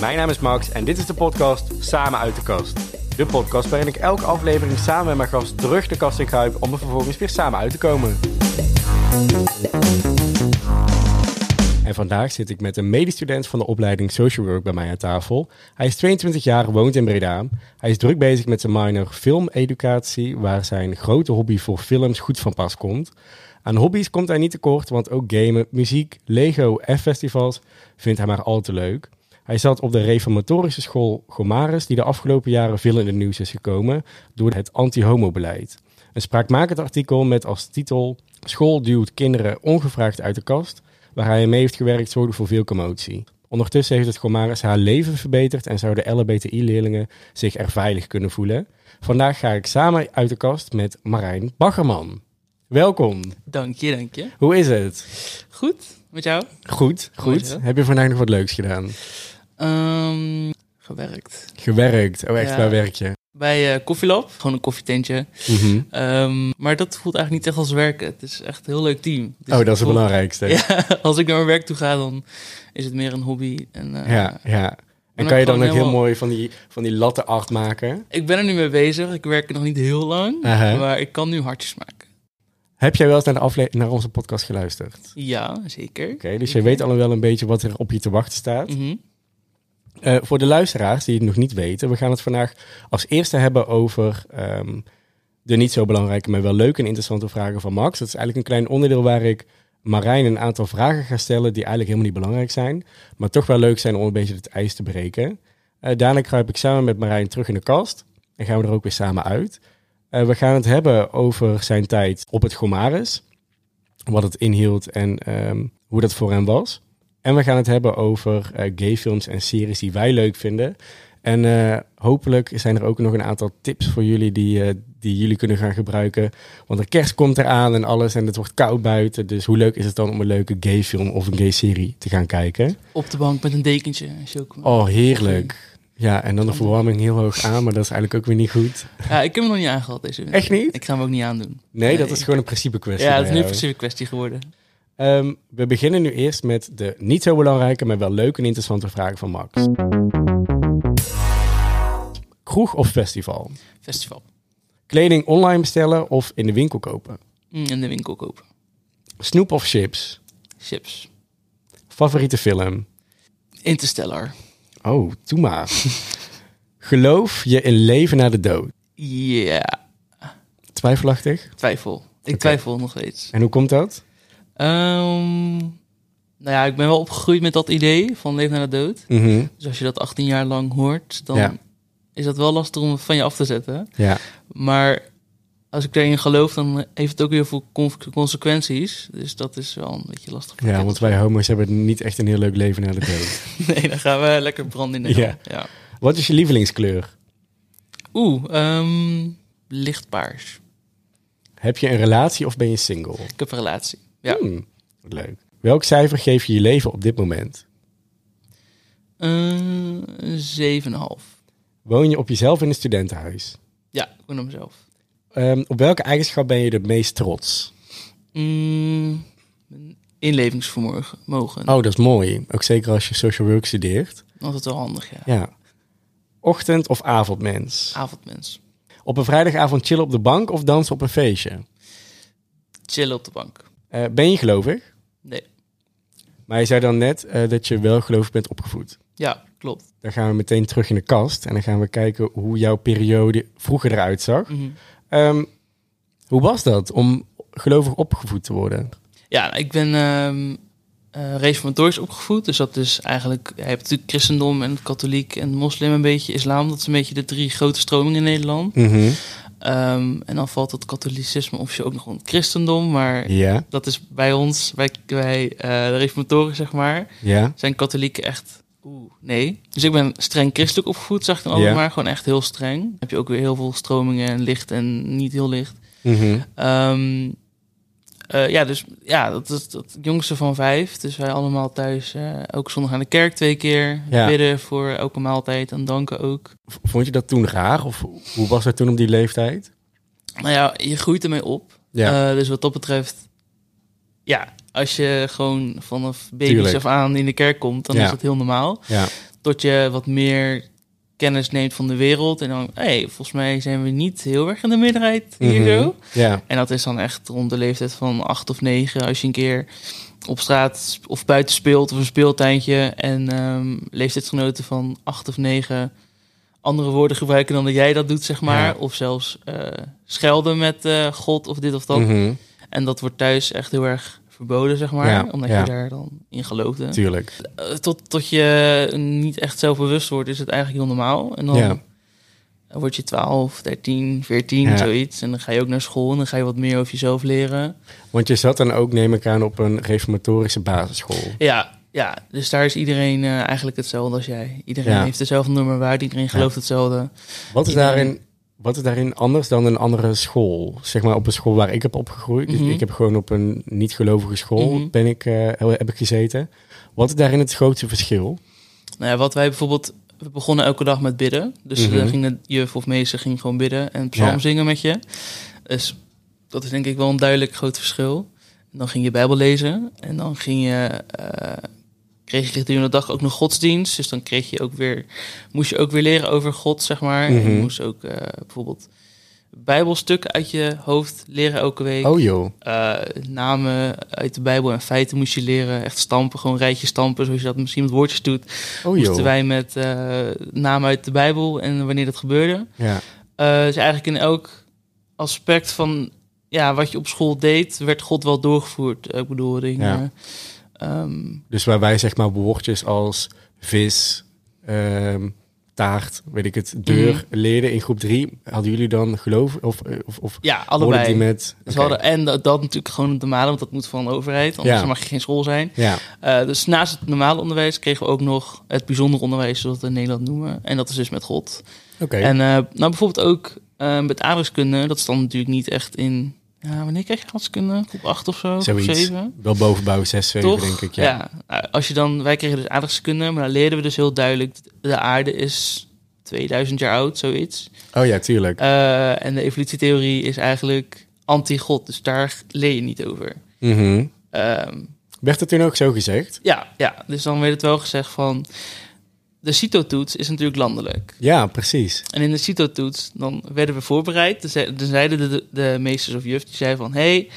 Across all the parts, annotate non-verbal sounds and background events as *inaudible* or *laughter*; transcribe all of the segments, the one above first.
Mijn naam is Max en dit is de podcast Samen uit de kast. De podcast waarin ik elke aflevering samen met mijn gast terug de kast in kruip om er vervolgens weer samen uit te komen. En vandaag zit ik met een medestudent van de opleiding Social Work bij mij aan tafel. Hij is 22 jaar, woont in Breda. Hij is druk bezig met zijn minor filmeducatie, waar zijn grote hobby voor films goed van pas komt. Aan hobby's komt hij niet tekort, want ook gamen, muziek, Lego en festivals vindt hij maar al te leuk. Hij zat op de reformatorische school Gomaris, die de afgelopen jaren veel in het nieuws is gekomen door het anti-homo-beleid. Een spraakmakend artikel met als titel School duwt kinderen ongevraagd uit de kast, waar hij mee heeft gewerkt, zorgde voor veel commotie. Ondertussen heeft het Gomaris haar leven verbeterd en zouden LHBTI-leerlingen zich er veilig kunnen voelen. Vandaag ga ik samen uit de kast met Marijn Baggerman. Welkom. Dank je, dank je. Hoe is het? Goed, met jou? Goed, goed. Heb je vandaag nog wat leuks gedaan? Ehm, gewerkt. Gewerkt. Oh, echt, Ja. waar werk je? Bij eh Koffielab, gewoon een koffietentje. Mhm. Ehm, maar dat voelt eigenlijk niet echt als werken. Het is echt een heel leuk team. Dus Oh, dat is het voelt- belangrijkste. Ja, *laughs* Ja, als ik naar mijn werk toe ga, dan is het meer een hobby. En, eh, ja. En ben kan je dan ook heel mooi van die, van die latte art maken? Ik ben er nu mee bezig. Ik werk er nog niet heel lang. Maar ik kan nu hartjes maken. Heb jij wel eens naar, de afle- naar onze podcast geluisterd? Ja, zeker. Oké, dus je weet al wel een beetje wat er op je te wachten staat. Mhm. Eh, voor de luisteraars die het nog niet weten, we gaan het vandaag als eerste hebben over ehm, de niet zo belangrijke, maar wel leuke en interessante vragen van Max. Dat is eigenlijk een klein onderdeel waar ik Marijn een aantal vragen ga stellen die eigenlijk helemaal niet belangrijk zijn, maar toch wel leuk zijn om een beetje het ijs te breken. Eh, daarna kruip ik samen met Marijn terug in de kast en gaan we er ook weer samen uit. Eh, we gaan het hebben over zijn tijd op het Gomaris, wat het inhield en ehm, hoe dat voor hem was. En we gaan het hebben over eh, gayfilms en series die wij leuk vinden. En eh, hopelijk zijn er ook nog een aantal tips voor jullie die, eh, die jullie kunnen gaan gebruiken. Want de kerst komt eraan en alles en het wordt koud buiten. Dus hoe leuk is het dan om een leuke gayfilm of een gay serie te gaan kijken? Op de bank met een dekentje. Oh, heerlijk. Ja, en dan de verwarming heel hoog aan, maar dat is eigenlijk ook weer niet goed. *laughs* Ja, ik heb hem nog niet aangehad deze winter. Echt niet? Ik ga hem ook niet aandoen. Nee, dat is gewoon een principe kwestie. Ja, het is nu een principe kwestie geworden. Ehm, we beginnen nu eerst met de niet zo belangrijke, maar wel leuke en interessante vragen van Max. Kroeg of festival? Festival. Kleding online bestellen of in de winkel kopen? Mm, in de winkel kopen. Snoep of chips? Chips. Favoriete film? Interstellar. Oh, doe maar. *laughs* Geloof je in leven na de dood? Ja, Twijfelachtig? twijfel. Ik twijfel nog steeds. En hoe komt dat? Ehm, nou ja, ik ben wel opgegroeid met dat idee van leven na de dood. Mhm. Dus als je dat 18 jaar lang hoort, dan Ja. is dat wel lastig om het van je af te zetten. Ja. Maar als ik daarin geloof, dan heeft het ook heel veel con- consequenties. Dus dat is wel een beetje lastig. ja, want wij homo's hebben niet echt een heel leuk leven na de dood. *laughs* Nee, dan gaan we lekker branden in de Ja. ja. Wat is je lievelingskleur? Oeh, ehm, lichtpaars. Heb je een relatie of ben je single? Ik heb een relatie. Ja. Hmm, wat leuk. Welk cijfer geef je je leven op dit moment? Uh, 7,5. Woon je op jezelf in een studentenhuis? Ja, ik woon op mezelf. Ehm, op welke eigenschap ben je het meest trots? Mm, inlevingsvermogen. Mogen. Oh, dat is mooi. Ook zeker als je social work studeert. Altijd wel handig, ja. Ja. Ochtend- of avondmens? Avondmens. Op een vrijdagavond chillen op de bank of dansen op een feestje? Chillen op de bank. Eh, ben je gelovig? Nee. Maar je zei dan net eh, dat je wel gelovig bent opgevoed. Ja, klopt. Dan gaan we meteen terug in de kast en dan gaan we kijken hoe jouw periode vroeger eruit zag. Mhm. Ehm, hoe was dat om gelovig opgevoed te worden? Ja, ik ben ehm eh, reformatorisch opgevoed. Dus dat is eigenlijk... Je hebt natuurlijk christendom en katholiek en moslim een beetje. Islam, dat is een beetje de drie grote stromingen in Nederland. Mhm. Ehm, en dan valt het katholicisme officieel ook nog onder het christendom. Maar Ja, dat is bij ons, wij, wij eh, de reformatoren zeg maar, ja. zijn katholieken echt... Oeh, nee. Dus ik ben streng christelijk opgevoed, zeg ik dan Ja. maar. Gewoon echt heel streng. Dan heb je ook weer heel veel stromingen en licht en niet heel licht. Mhm. Ehm, eh, ja, dus ja, dat is het jongste van vijf. Dus wij allemaal thuis eh, elke zondag aan de kerk twee keer. Ja. Bidden voor elke maaltijd en danken ook. Vond je dat toen raar? Of hoe was dat toen op die leeftijd? Nou ja, je groeit ermee op. Ja. Eh, dus wat dat betreft, ja, als je gewoon vanaf baby's af aan in de kerk komt, dan Ja. is dat heel normaal. Ja. tot je wat meer kennis neemt van de wereld. En dan, hé, hey, volgens mij zijn we niet heel erg in de meerderheid hier Mhm. zo. Ja. En dat is dan echt rond de leeftijd van acht of negen. Als je een keer op straat of buiten speelt of een speeltuintje. En ehm, leeftijdsgenoten van acht of negen andere woorden gebruiken dan dat jij dat doet, zeg maar. Ja. Of zelfs eh, schelden met eh, God of dit of dat. Mhm. En dat wordt thuis echt heel erg verboden, zeg maar. Ja, Omdat ja. je daar dan in geloofde. Tuurlijk. Eh, tot, tot je niet echt zelfbewust wordt, is het eigenlijk heel normaal. En dan Ja. word je 12, 13, 14, Ja. zoiets. En dan ga je ook naar school en dan ga je wat meer over jezelf leren. Want je zat dan ook, neem ik aan, op een reformatorische basisschool. Ja, ja, dus daar is iedereen eh, eigenlijk hetzelfde als jij. Iedereen Ja. heeft dezelfde normen waarde, iedereen gelooft hetzelfde. Wat is, Iedereen- daarin, wat is daarin anders dan een andere school? Zeg maar op een school waar ik heb opgegroeid. Dus Mhm. ik heb gewoon op een niet-gelovige school Mhm. ben ik, eh, heb ik gezeten. Wat is daarin het grootste verschil? Nou ja, wat wij bijvoorbeeld... We begonnen elke dag met bidden. Dus Mhm. dan ging de juf of meester ging gewoon bidden en psalm Ja. zingen met je. Dus dat is denk ik wel een duidelijk groot verschil. En dan ging je Bijbel lezen en dan ging je... eh, kreeg je gedurende de dag ook nog godsdienst. Dus dan kreeg je ook weer, moest je ook weer leren over God, zeg maar. En je Mhm. moest ook eh, bijvoorbeeld Bijbelstukken uit je hoofd leren elke week. Oh joh. Eh, namen uit de Bijbel en feiten moest je leren. Echt stampen, gewoon rijtje stampen, zoals je dat misschien met woordjes doet. Oh Moesten joh. wij met eh, namen uit de Bijbel en wanneer dat gebeurde. Ja. Dus eigenlijk in elk aspect van ja, wat je op school deed, werd God wel doorgevoerd. Ik bedoel, dingen. Ehm, Dus waar wij zeg maar woordjes als vis, ehm, taart, weet ik het, deur Mhm. leerden in groep drie. Hadden jullie dan geloof of, of, of ja, allebei. die met... Dus hadden, en dat, dat natuurlijk gewoon het normale, want dat moet van de overheid. Anders Ja. mag je geen school zijn. Ja, Eh, dus naast het normale onderwijs kregen we ook nog het bijzonder onderwijs, zoals we het in Nederland noemen. En dat is dus met God. oké. En eh, nou bijvoorbeeld ook eh, met aardrijkskunde, dat is dan natuurlijk niet echt in... Ja, wanneer kreeg je aardrijkskunde? Groep 8 of zo? Groep Zoiets. 7? Wel bovenbouw 6, 7 Toch? denk ik. Ja. Ja. Nou, Als je dan, wij kregen dus aardrijkskunde, maar dan leerden we dus heel duidelijk... de aarde is 2000 jaar oud, zoiets. Oh ja, tuurlijk. Eh, en de evolutietheorie is eigenlijk anti-god, dus daar leer je niet over. Mhm. Ehm, Werd het toen ook zo gezegd? ja, ja, dus dan werd het wel gezegd van... De CITO-toets is natuurlijk landelijk. Ja, precies. En in de CITO-toets, dan werden we voorbereid. Dan zei- dan zeiden de, de meesters of juf, die zeiden van... hey,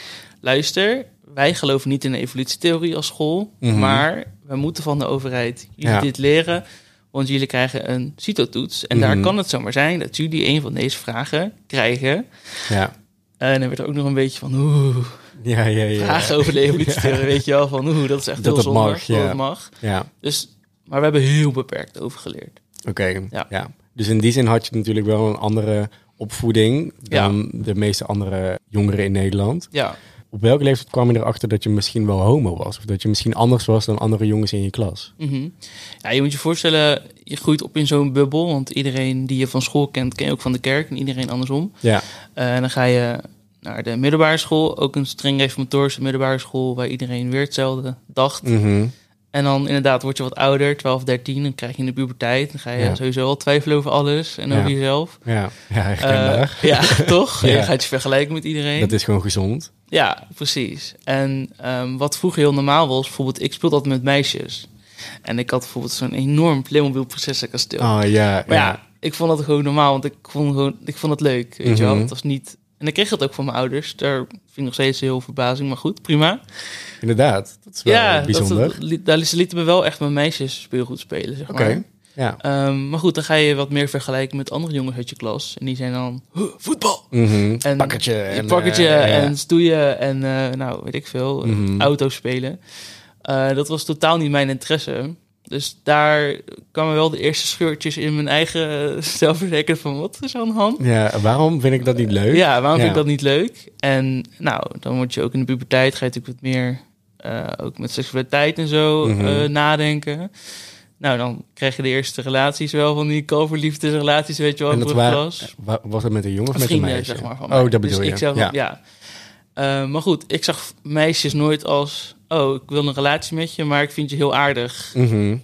luister, wij geloven niet in de evolutietheorie als school... Mhm. maar we moeten van de overheid jullie Ja. dit leren... want jullie krijgen een CITO-toets. En daar Mhm. kan het zomaar zijn dat jullie een van deze vragen krijgen. Ja. En dan werd er ook nog een beetje van... oeh, Ja, ja, ja. vragen over de evolutietheorie, *laughs* weet je wel. Van oeh, dat is echt Dat heel zonde, mag, dat het mag. Ja, Dus, maar we hebben heel beperkt over geleerd. oké. Ja. Ja. Dus in die zin had je natuurlijk wel een andere opvoeding dan de meeste andere jongeren in Nederland. Ja, Op welke leeftijd kwam je erachter dat je misschien wel homo was? Of dat je misschien anders was dan andere jongens in je klas? Mhm. Ja, je moet je voorstellen, je groeit op in zo'n bubbel. Want iedereen die je van school kent, ken je ook van de kerk. En iedereen andersom. Ja, Eh, en dan ga je naar de middelbare school. Ook een streng reformatorische middelbare school... waar iedereen weer hetzelfde dacht. Mhm. En dan inderdaad word je wat ouder, 12, 13. Dan krijg je in de puberteit. Dan ga je Ja. sowieso al twijfelen over alles en Ja. over jezelf. ja, ja herkenbaar. ja, *laughs* toch? Je gaat je vergelijken met iedereen. dat is gewoon gezond. Ja, precies. En ehm, wat vroeger heel normaal was, bijvoorbeeld, ik speelde altijd met meisjes. En ik had bijvoorbeeld zo'n enorm Playmobil prinsessenkasteel. Oh ja, Maar ja, ik vond dat gewoon normaal, want ik vond, gewoon, ik vond het leuk, weet je wel. Mhm. Het was niet... En ik kreeg dat ook van mijn ouders. Daar vind ik nog steeds heel verbazing, maar goed, prima. inderdaad. Dat is wel ja, bijzonder. Dat, daar, lieten me wel echt met meisjes speelgoed spelen, zeg Oké, maar. ja. Ehm, maar goed, dan ga je wat meer vergelijken met andere jongens uit je klas. En die zijn dan, "Huh, voetbal! Mhm. En Pakketje. Je En, pakketje eh, ja. en stoeien en eh, nou, weet ik veel, Mhm. auto's spelen. Eh, dat was totaal niet mijn interesse. Dus daar kwamen wel de eerste scheurtjes in mijn eigen eh, zelfverzekerd van wat is aan de hand? Ja, waarom vind ik dat niet leuk? Ja, waarom Ja. vind ik dat niet leuk? En nou, dan word je ook in de puberteit, ga je natuurlijk wat meer eh, ook met seksualiteit en zo Mhm. eh, nadenken. Nou, dan krijg je de eerste relaties wel van die kalverliefdesrelaties, weet je wel, En dat de waren, klas. wa- was het met een jongen of met een meisje? zeg maar. Van oh, dat bedoel dus je. Ik zelf, ja. ja. Maar goed, ik zag meisjes nooit als... Oh, ik wil een relatie met je, maar ik vind je heel aardig. Mhm.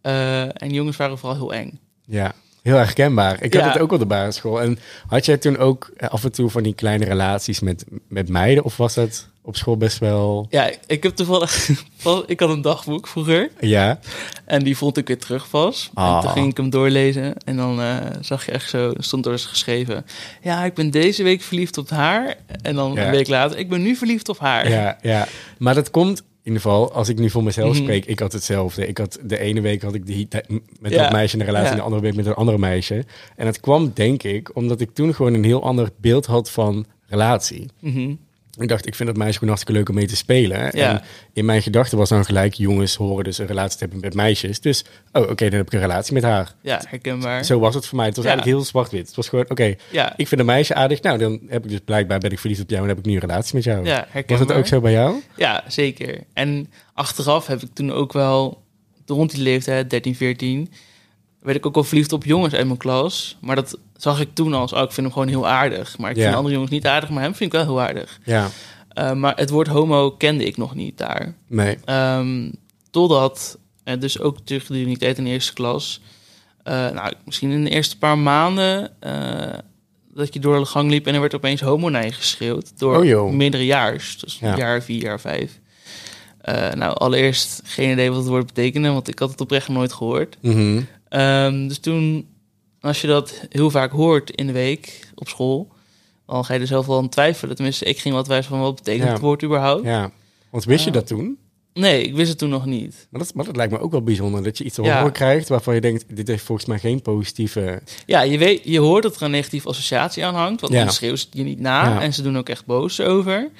Eh, en jongens waren vooral heel eng. ja. Heel erg herkenbaar. Ik had Ja. het ook op de basisschool. En had jij toen ook eh, af en toe van die kleine relaties met, met meiden? Of was dat op school best wel... Ja, ik heb toevallig... *laughs* ik had een dagboek vroeger. Ja? En die vond ik weer terug pas. En Ah. toen ging ik hem doorlezen. En dan eh, zag je echt zo, stond er eens geschreven... Ja, ik ben deze week verliefd op haar. En dan Ja. een week later, ik ben nu verliefd op haar. Ja, ja. Maar dat komt... In ieder geval, als ik nu voor mezelf Mhm. spreek, ik had hetzelfde. Ik had de ene week had ik die, met Ja. dat meisje een relatie, Ja. en de andere week met een andere meisje. En het kwam, denk ik, omdat ik toen gewoon een heel ander beeld had van relatie. Mhm. Ik dacht, ik vind dat meisje gewoon hartstikke leuk om mee te spelen. Ja. En in mijn gedachten was dan gelijk, jongens horen dus een relatie te hebben met meisjes. Dus, oh, oké, dan heb ik een relatie met haar. ja herkenbaar. Zo was het voor mij. Het was Ja. eigenlijk heel zwart-wit. Het was gewoon, oké, Ja, ik vind een meisje aardig. Nou, dan heb ik dus blijkbaar ben ik verliefd op jou en heb ik nu een relatie met jou. ja was herkenbaar. het ook zo bij jou? Ja, zeker. En achteraf heb ik toen ook wel, rond die leeftijd, 13, 14, werd ik ook wel verliefd op jongens uit mijn klas. Maar dat zag ik toen als, oh, ik vind hem gewoon heel aardig. Maar ik Ja. vind andere jongens niet aardig, maar hem vind ik wel heel aardig. Ja, Eh, maar het woord homo kende ik nog niet daar. nee. Ehm, totdat, en dus ook terug de uniteit in de eerste klas, eh, nou, misschien in de eerste paar maanden, eh, dat je door de gang liep en er werd opeens homo geschreeuwd door Oh, minderjaars, dus Ja. een jaar, vier jaar, vijf. Eh, nou, allereerst geen idee wat het woord betekende, want ik had het oprecht nooit gehoord. Mhm. Ehm, dus toen, als je dat heel vaak hoort in de week op school, dan ga je er zelf wel aan twijfelen. Tenminste, ik ging wat twijfelen van wat betekent Ja. het woord überhaupt. Ja. Want wist je Oh. dat toen? Nee, ik wist het toen nog niet. Maar dat, maar dat lijkt me ook wel bijzonder. Dat je iets te Ja. horen krijgt waarvan je denkt, dit heeft volgens mij geen positieve... Ja, je, weet, je hoort dat er een negatieve associatie aan hangt. Want Ja. dan het je niet na. Ja. En ze doen ook echt boos over.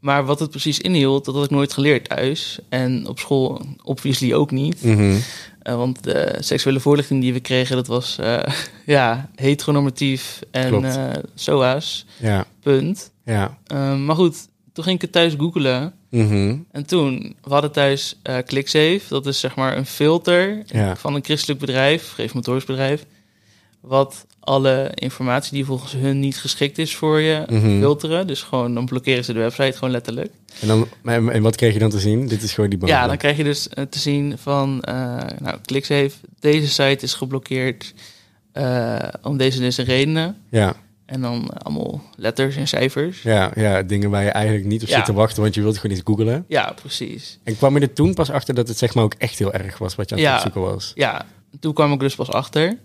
Maar wat het precies inhield, dat had ik nooit geleerd thuis. En op school obviously ook niet. Mhm. Eh, want de seksuele voorlichting die we kregen, dat was eh, *laughs* ja, heteronormatief en Klopt. eh SOA's. Ja, Punt. ja. Eh, maar goed, toen ging ik het thuis googelen. Mhm. En toen, we hadden thuis ClickSafe. Dat is zeg maar een filter Ja. van een christelijk bedrijf, reformatorisch bedrijf. Wat alle informatie die volgens hun niet geschikt is voor je Mhm. filteren. Dus gewoon, dan blokkeren ze de website gewoon letterlijk. En, dan, en wat kreeg je dan te zien? Dit is gewoon die band. Ja, dan krijg je dus eh, te zien van, eh nou, ClickSafe, deze site is geblokkeerd eh, om deze en deze redenen. Ja, En dan allemaal letters en cijfers. ja, ja, dingen waar je eigenlijk niet op Ja. zit te wachten, want je wilt gewoon iets googelen. Ja, precies. En kwam je er toen pas achter dat het zeg maar ook echt heel erg was wat je aan het Ja. opzoeken was? Ja, toen kwam ik dus pas achter.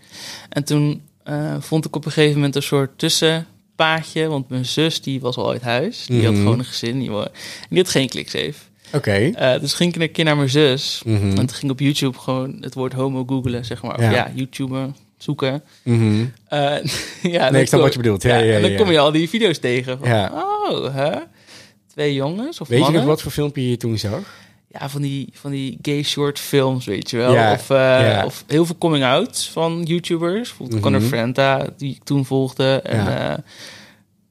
En toen eh, vond ik op een gegeven moment een soort tussenpaadje. Want mijn zus, die was al uit huis. Die had Mhm. gewoon een gezin. Die, en die had geen ClickSafe. Oké. Eh, dus ging ik een keer naar mijn zus. Mhm. En toen ging op YouTube gewoon het woord homo googlen, zeg maar. Of Ja. ja, YouTuber zoeken. Mhm. Eh, *laughs* ja, Nee, ik snap wat je bedoelt. Ja, ja, en dan ja. kom je al die video's tegen. Van, Ja. Oh, hè? Twee jongens of Weet je nog wat voor filmpje je toen zag? Ja, van die, van die gay short films, weet je wel. Of, eh, of heel veel coming-outs van YouTubers. Bijvoorbeeld Mhm. Conor Frenta, die ik toen volgde. En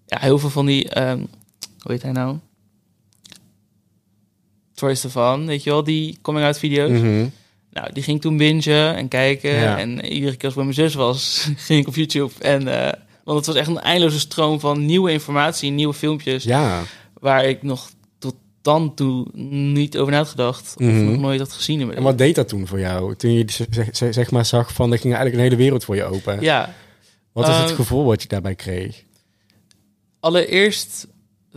Ja. heel veel van die... ehm, hoe heet hij nou? Troy Stefan, weet je wel, die coming-out video's. Mhm. Nou, die ging toen bingen en kijken. Ja. En iedere keer als ik bij mijn zus was, *laughs* ging ik op YouTube. En, eh, want het was echt een eindeloze stroom van nieuwe informatie, nieuwe filmpjes... Ja. waar ik nog dan toe niet over na had gedacht. Of Mhm. nog nooit had gezien. En wat deed dat toen voor jou? Toen je zeg, zeg- maar zag van, er ging eigenlijk een hele wereld voor je open. Ja, Wat was het Eh, gevoel wat je daarbij kreeg? allereerst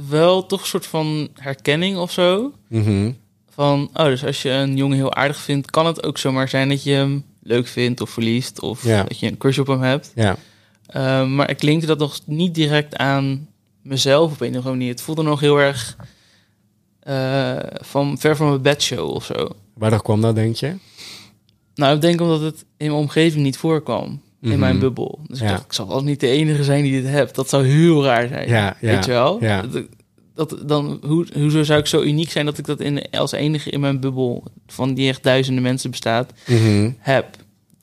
wel toch een soort van herkenning of zo. Mhm. Van, oh, dus als je een jongen heel aardig vindt, kan het ook zomaar zijn dat je hem leuk vindt of verliest. Of Ja. dat je een crush op hem hebt. Ja. Eh, maar ik linkte dat nog niet direct aan mezelf op een of andere manier. Het voelde nog heel erg eh, van ver van mijn bedshow of zo. Waardoor kwam dat, denk je? Nou, ik denk omdat het in mijn omgeving niet voorkwam. Mhm. In mijn bubbel. Dus Ja. ik dacht, ik zal wel niet de enige zijn die dit hebt. Dat zou heel raar zijn. Ja, ja, Weet je wel? ja. Dat, dat, dan, hoe, hoezo zou ik zo uniek zijn dat ik dat in, als enige in mijn bubbel... van die echt duizenden mensen bestaat, Mhm. heb.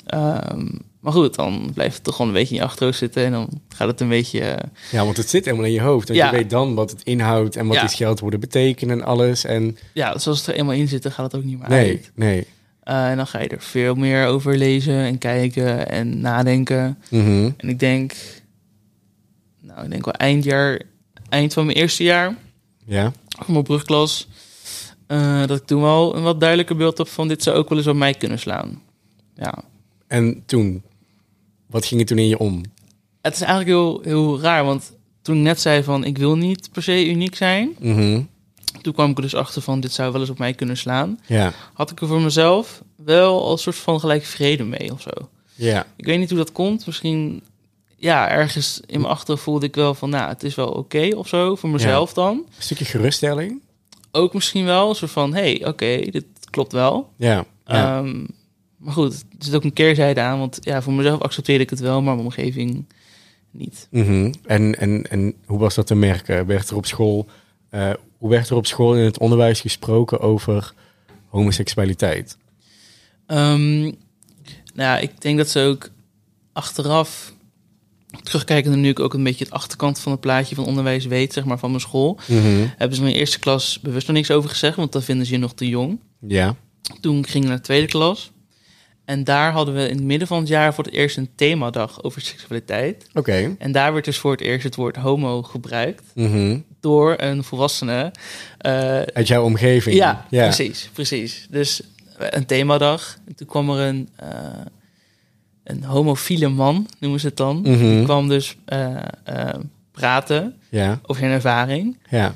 Ehm, maar goed, dan blijft het toch gewoon een beetje in je achterhoofd zitten... en dan gaat het een beetje... eh, Ja, want het zit helemaal in je hoofd. Ja. je weet dan wat het inhoudt en wat Ja. die scheldwoorden betekenen en alles. En ja, zoals het er eenmaal in zit, dan gaat het ook niet meer nee, uit. nee. Eh, en dan ga je er veel meer over lezen en kijken en nadenken... Mhm. En ik denk, nou, ik denk wel eindjaar, eind van mijn eerste jaar Ja, van mijn brugklas, eh, dat ik toen wel een wat duidelijker beeld heb van dit zou ook wel eens op mij kunnen slaan. Ja, en toen? Wat ging er toen in je om? Het is eigenlijk heel, heel raar, want toen ik net zei van ik wil niet per se uniek zijn, Mhm. toen kwam ik er dus achter van dit zou wel eens op mij kunnen slaan. Ja, Had ik er voor mezelf wel als soort van gelijk vrede mee of zo. ja, Ik weet niet hoe dat komt. Misschien, ja, ergens in mijn achterhoofd voelde ik wel van, nou, het is wel oké of zo voor mezelf dan. een stukje geruststelling. Ook misschien wel een soort van, hé, hey, oké, dit klopt wel. Ja, ja. Ehm, maar goed, er zit ook een keerzijde aan, want ja, voor mezelf accepteerde ik het wel, maar mijn omgeving niet. Mhm. en, en, en hoe was dat te merken? Werd er op school, eh, hoe werd er op school in het onderwijs gesproken over homoseksualiteit? Ehm, nou, ja, ik denk dat ze ook achteraf, terugkijken nu ik ook een beetje het achterkant van het plaatje van onderwijs weet, zeg maar, van mijn school, Mhm. hebben ze in de eerste klas bewust nog niks over gezegd, want dan vinden ze je nog te jong. Ja, Toen ging ik naar de tweede klas. En daar hadden we in het midden van het jaar voor het eerst een themadag over seksualiteit. oké. En daar werd dus voor het eerst het woord homo gebruikt Mhm. door een volwassene. Eh, Uit jouw omgeving? ja, precies, precies. Dus eh, een themadag. En toen kwam er een, eh, een homofiele man, noemen ze het dan. Mhm. Die kwam dus praten Ja, over zijn ervaring. ja,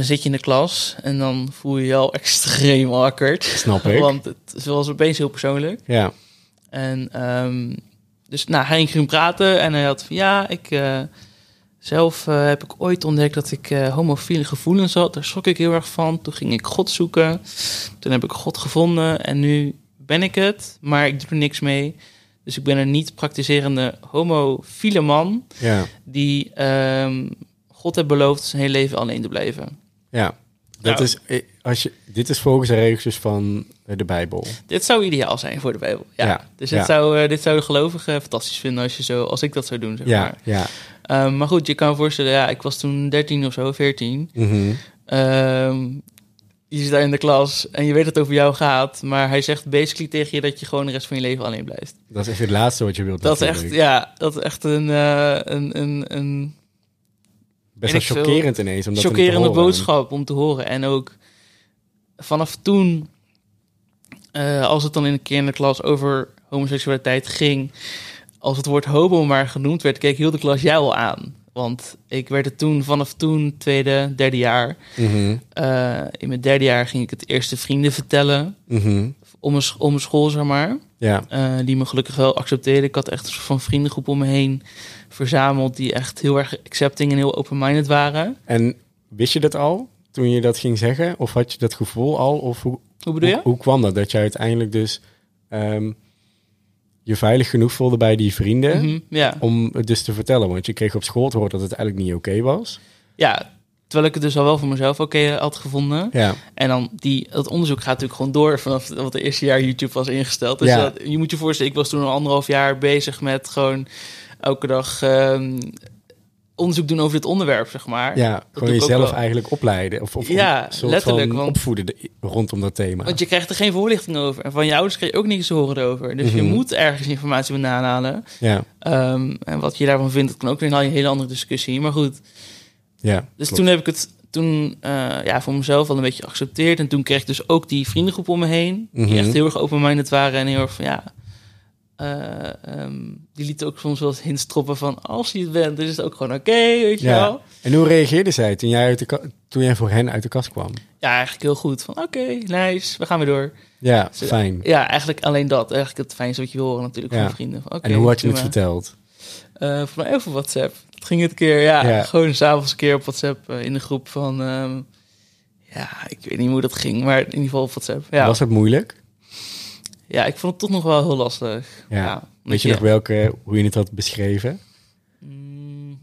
Zit je in de klas en dan voel je je al *laughs* extreem awkward. snap ik. Want het was opeens heel persoonlijk. Ja, En ehm, dus nou, hij ging praten en hij had van ja, ik eh, zelf eh, heb ik ooit ontdekt dat ik eh, homofiele gevoelens had. Daar schrok ik heel erg van. Toen ging ik God zoeken. Toen heb ik God gevonden en nu ben ik het, maar ik doe er niks mee. Dus ik ben een niet praktiserende homofiele man ja, die ehm, God heeft beloofd zijn hele leven alleen te blijven. ja. Dat Ja. is, eh, als je, dit is volgens de regels dus van eh, de Bijbel. Dit zou ideaal zijn voor de Bijbel. Ja. Ja, Dus dit, ja. zou, eh, dit zou de gelovigen fantastisch vinden als, je zo, als ik dat zou doen. Zeg Ja, maar. ja. Ehm, maar goed, je kan je voorstellen, ja, ik was toen 13 of zo, 14. Mhm. Ehm, je zit daar in de klas en je weet dat het over jou gaat, maar hij zegt basically tegen je dat je gewoon de rest van je leven alleen blijft. Dat is echt het laatste wat je wilt Dat is echt, ja, dat is echt een, eh, een, een, een Best wel chockerend ineens. Om dat chockerende boodschap om te horen. En ook vanaf toen, eh, als het dan in een keer in de klas over homoseksualiteit ging, als het woord homo maar genoemd werd, keek heel de klas jou al aan. Want ik werd het toen, vanaf toen, tweede, derde jaar. Mhm, eh, in mijn derde jaar ging ik het eerste vrienden vertellen. mhm. Om mijn, sch- om mijn school, zeg maar. Ja, eh, die me gelukkig wel accepteerden. Ik had echt een soort van vriendengroep om me heen verzameld. Die echt heel erg accepting en heel open-minded waren. en wist je dat al toen je dat ging zeggen? Of had je dat gevoel al? Of hoe, Hoe bedoel je? hoe, hoe kwam dat? Dat je uiteindelijk dus ehm, je veilig genoeg voelde bij die vrienden Mhm, ja. om het dus te vertellen? Want je kreeg op school te horen dat het eigenlijk niet oké was. ja, terwijl ik het dus al wel voor mezelf oké had gevonden. Ja, En dan die, dat onderzoek gaat natuurlijk gewoon door vanaf wat het eerste jaar YouTube was ingesteld. Dus Ja. dat, je moet je voorstellen, ik was toen een anderhalf jaar bezig met gewoon elke dag ehm, onderzoek doen over dit onderwerp, zeg maar. ja gewoon ik ook jezelf eigenlijk opleiden. Of, of Ja, letterlijk, want- opvoeden de- rondom dat thema. Want je krijgt er geen voorlichting over. En van je ouders krijg je ook niks te horen over. Dus je Mhm. moet ergens informatie vandaan halen. Ja, Ehm, en wat je daarvan vindt, dat kan ook weer een hele andere discussie. Maar goed, ja. dus klopt. toen heb ik het toen eh, ja, voor mezelf wel een beetje geaccepteerd. En toen kreeg ik dus ook die vriendengroep om me heen. Die Mhm. echt heel erg open-minded waren en heel erg van ja. Eh, ehm, die lieten ook soms wel eens hints droppen van als je het bent, dan is het ook gewoon oké, weet je Ja. wel. En hoe reageerde zij toen jij, uit de ka- toen jij voor hen uit de kast kwam? Ja, eigenlijk heel goed. Van oké, nice, we gaan weer door. Ja, fijn. Ja, eigenlijk alleen dat. Eigenlijk het fijnste wat je wil horen natuurlijk Ja. van vrienden. Van, en hoe had je het verteld? Eh, voor mij over WhatsApp. Dat ging het keer, ja, Ja. gewoon s'avonds een keer op WhatsApp eh, in de groep van... ehm, ja, ik weet niet hoe dat ging, maar in ieder geval op WhatsApp. Ja, Was het moeilijk? Ja ik vond het toch nog wel heel lastig. Ja. Weet je nog welke, hoe je het had beschreven? Mm,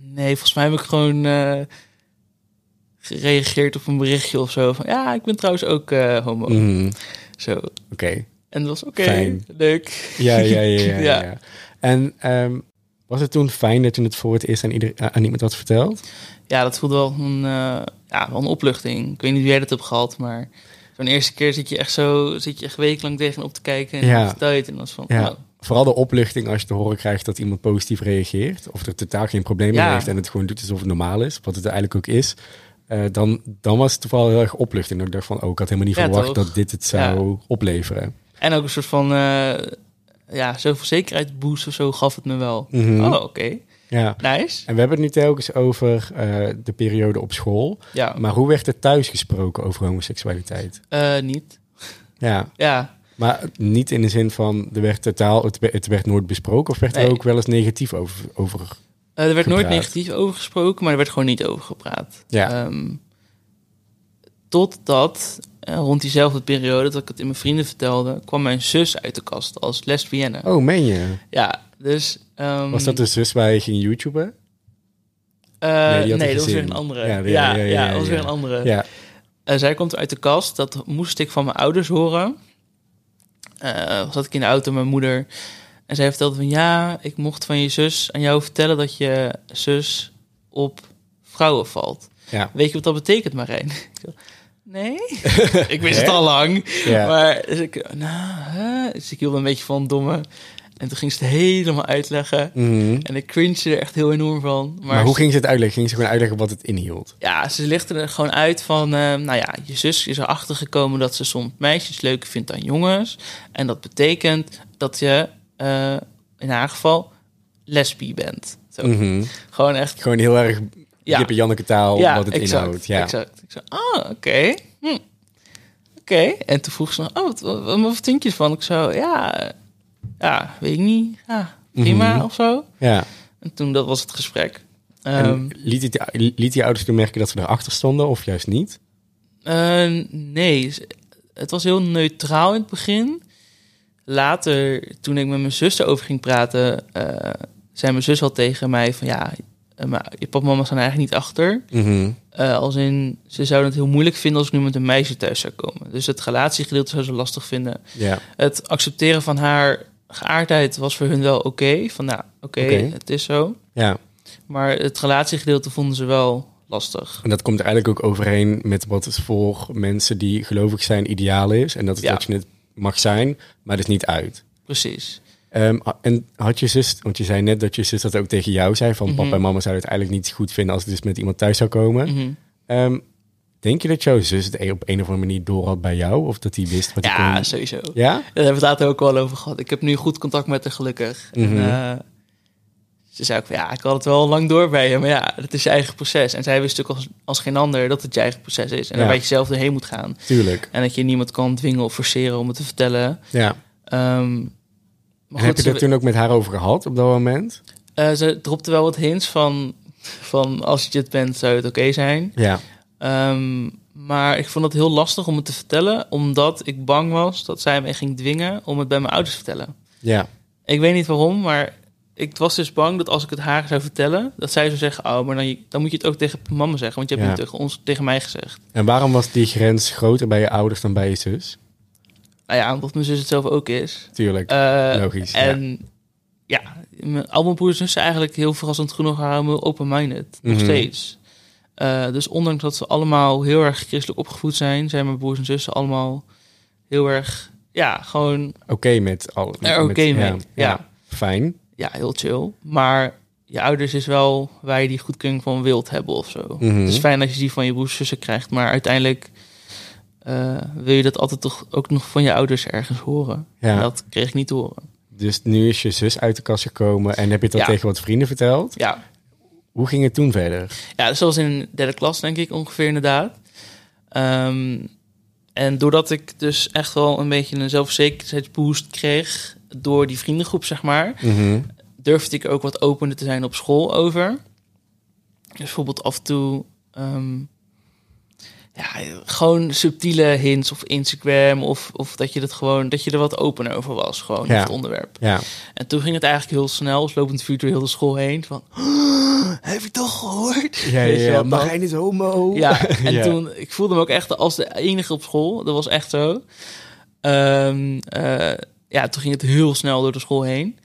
nee, volgens mij heb ik gewoon eh, gereageerd op een berichtje of zo. Van ja, ik ben trouwens ook eh, homo. Mhm, Zo. Oké. En dat was oké, leuk. Ja, ja, *laughs* ja. ja, ja. Ja. En ehm, was het toen fijn dat je het voor het eerst aan, ieder, aan iemand had verteld? Ja, dat voelde wel een, eh, ja, wel een opluchting. Ik weet niet wie jij dat hebt gehad, maar zo'n eerste keer zit je echt zo, zit je echt wekenlang tegenop te kijken en Ja. tijd en is van, Ja. Vooral de opluchting als je te horen krijgt dat iemand positief reageert. Of er totaal geen Ja. heeft en het gewoon doet alsof het normaal is. Wat het eigenlijk ook is. eh, dan, dan was het toevallig heel erg opluchtend. En ik dacht van, oh, ik had helemaal niet Ja, verwacht toch? dat dit het zou opleveren. En ook een soort van, eh, ja, zoveel zekerheid boost of zo gaf het me wel. Mhm. Oh, oké. Ja. Nice. En we hebben het nu telkens over eh, de periode op school. Ja, Maar hoe werd er thuis gesproken over homoseksualiteit? Eh, niet. Ja, Ja, maar niet in de zin van, er werd totaal, het, werd- het werd nooit besproken of werd er ook wel eens negatief over? over Eh, er werd nooit negatief over gesproken, maar er werd gewoon niet over gepraat. Ja. Ehm, totdat rond diezelfde periode dat ik het in mijn vrienden vertelde, kwam mijn zus uit de kast als lesbienne. oh, meen je? Ja, dus. ehm, Was dat de zus waar je ging YouTuben? eh, Nee, dat was weer een andere. Ja, Ja, ja, ja, dat was weer een andere. Ja. Eh, zij komt uit de kast. Dat moest ik van mijn ouders horen. Eh zat ik in de auto met mijn moeder. En zij vertelde van... Ja, ik mocht van je zus aan jou vertellen... dat je zus op vrouwen valt. Ja. Weet je wat dat betekent, Marijn? *laughs* Nee, *laughs* ik wist het al lang. Ja. Maar dus ik, nou, hè? Dus ik hield een beetje van domme. En toen ging ze het helemaal uitleggen. Mhm. En ik cringe er echt heel enorm van. Maar, Maar, hoe ze- ging ze het uitleggen? Ging ze gewoon uitleggen wat het inhield? ja, ze lichten er gewoon uit van... eh, nou ja, je zus is erachter gekomen dat ze soms meisjes leuker vindt dan jongens. En dat betekent dat je eh, in haar geval lesbi bent. Zo. Mhm. Gewoon echt... Gewoon heel erg Ja. En Janneke taal ja, wat het exact, inhoudt. Ja. exact. Ik zei, ah, oké. Hm. Oké. En toen vroeg ze nog, oh, wat, wat, wat vind je ervan? Ik zo, ja, ja, weet ik niet. Ja, prima Mhm. of zo. ja. En toen, dat was het gesprek. Ehm, liet, het, liet die ouders toen merken dat ze erachter stonden of juist niet? Eh, nee, het was heel neutraal in het begin. Later, toen ik met mijn zus erover ging praten, eh, zei mijn zus al tegen mij van ja, maar je papa en mama staan eigenlijk niet achter. Mhm. Eh, als in, ze zouden het heel moeilijk vinden als ik nu met een meisje thuis zou komen. Dus het relatiegedeelte zou ze lastig vinden. Ja. Het accepteren van haar geaardheid was voor hun wel oké. Van nou, oké, het is zo. ja. Maar het relatiegedeelte vonden ze wel lastig. En dat komt er eigenlijk ook overeen met wat het voor mensen die gelovig zijn ideaal is. En dat is Ja. dat je het mag zijn, maar dus niet uit. Precies. Ehm, en had je zus, want je zei net dat je zus dat ook tegen jou zei, van Mhm. papa en mama zouden het eigenlijk niet goed vinden als het dus met iemand thuis zou komen. Mhm. Ehm, denk je dat jouw zus het op een of andere manier door had bij jou? Of dat hij wist wat Ja, kon... sowieso. Ja? Daar hebben we het later ook al over gehad. Ik heb nu goed contact met haar gelukkig. Mhm. En, eh, ze zei ook van, ja, ik had het wel lang door bij je. Maar ja, het is je eigen proces. En zij wist natuurlijk als, als geen ander dat het je eigen proces is. En Ja. daar je zelf doorheen moet gaan. Tuurlijk. En dat je niemand kan dwingen of forceren om het te vertellen. Ja. Ehm, maar heb je daar toen ook met haar over gehad op dat moment? eh, ze dropte wel wat hints van, van als je het bent, zou het oké zijn. Ja. Ehm, maar ik vond het heel lastig om het te vertellen, omdat ik bang was dat zij mij ging dwingen om het bij mijn ouders te vertellen. Ja. Ik weet niet waarom, maar ik was dus bang dat als ik het haar zou vertellen, dat zij zou zeggen: Oh, maar dan, dan moet je het ook tegen mama zeggen, want je hebt Ja. het tegen ons, tegen mij gezegd. En waarom was die grens groter bij je ouders dan bij je zus? Nou ja, omdat mijn zus het zelf ook is. Tuurlijk. Eh, Logisch, ja. En ja, mijn, al mijn broers en zussen eigenlijk heel verrassend genoeg waren open-minded. Nog Mhm. steeds. Eh, dus ondanks dat ze allemaal heel erg christelijk opgevoed zijn, zijn mijn broers en zussen allemaal heel erg, ja, gewoon Oké met al. er oké met-. Ja, Ja. ja. Fijn. ja, heel chill. Maar je ouders is wel je die goedkeuring van wilt hebben of zo. Mhm. Het is fijn als je die van je broers en zussen krijgt, maar uiteindelijk eh, wil je dat altijd toch ook nog van je ouders ergens horen. Ja. En dat kreeg ik niet te horen. Dus nu is je zus uit de kast gekomen en heb je dat Ja. tegen wat vrienden verteld? Ja, Hoe ging het toen verder? ja dus was in derde klas, denk ik ongeveer inderdaad. Ehm, en doordat ik dus echt wel een beetje een zelfverzekerheidsboost kreeg door die vriendengroep, zeg maar, Mhm. durfde ik ook wat opener te zijn op school over. Dus bijvoorbeeld af en toe... ehm, ja, gewoon subtiele hints of Instagram... Of, of dat je het gewoon dat je er wat opener over was, gewoon Ja. het onderwerp. Ja. En toen ging het eigenlijk heel snel, als lopend vuur door heel de school heen. Van, "Oh, heb je toch gehoord? Ja, ja, ja. Marijn is homo. Ja, *laughs* en Ja. toen, ik voelde me ook echt als de enige op school. Dat was echt zo. Ehm, eh, ja, toen ging het heel snel door de school heen.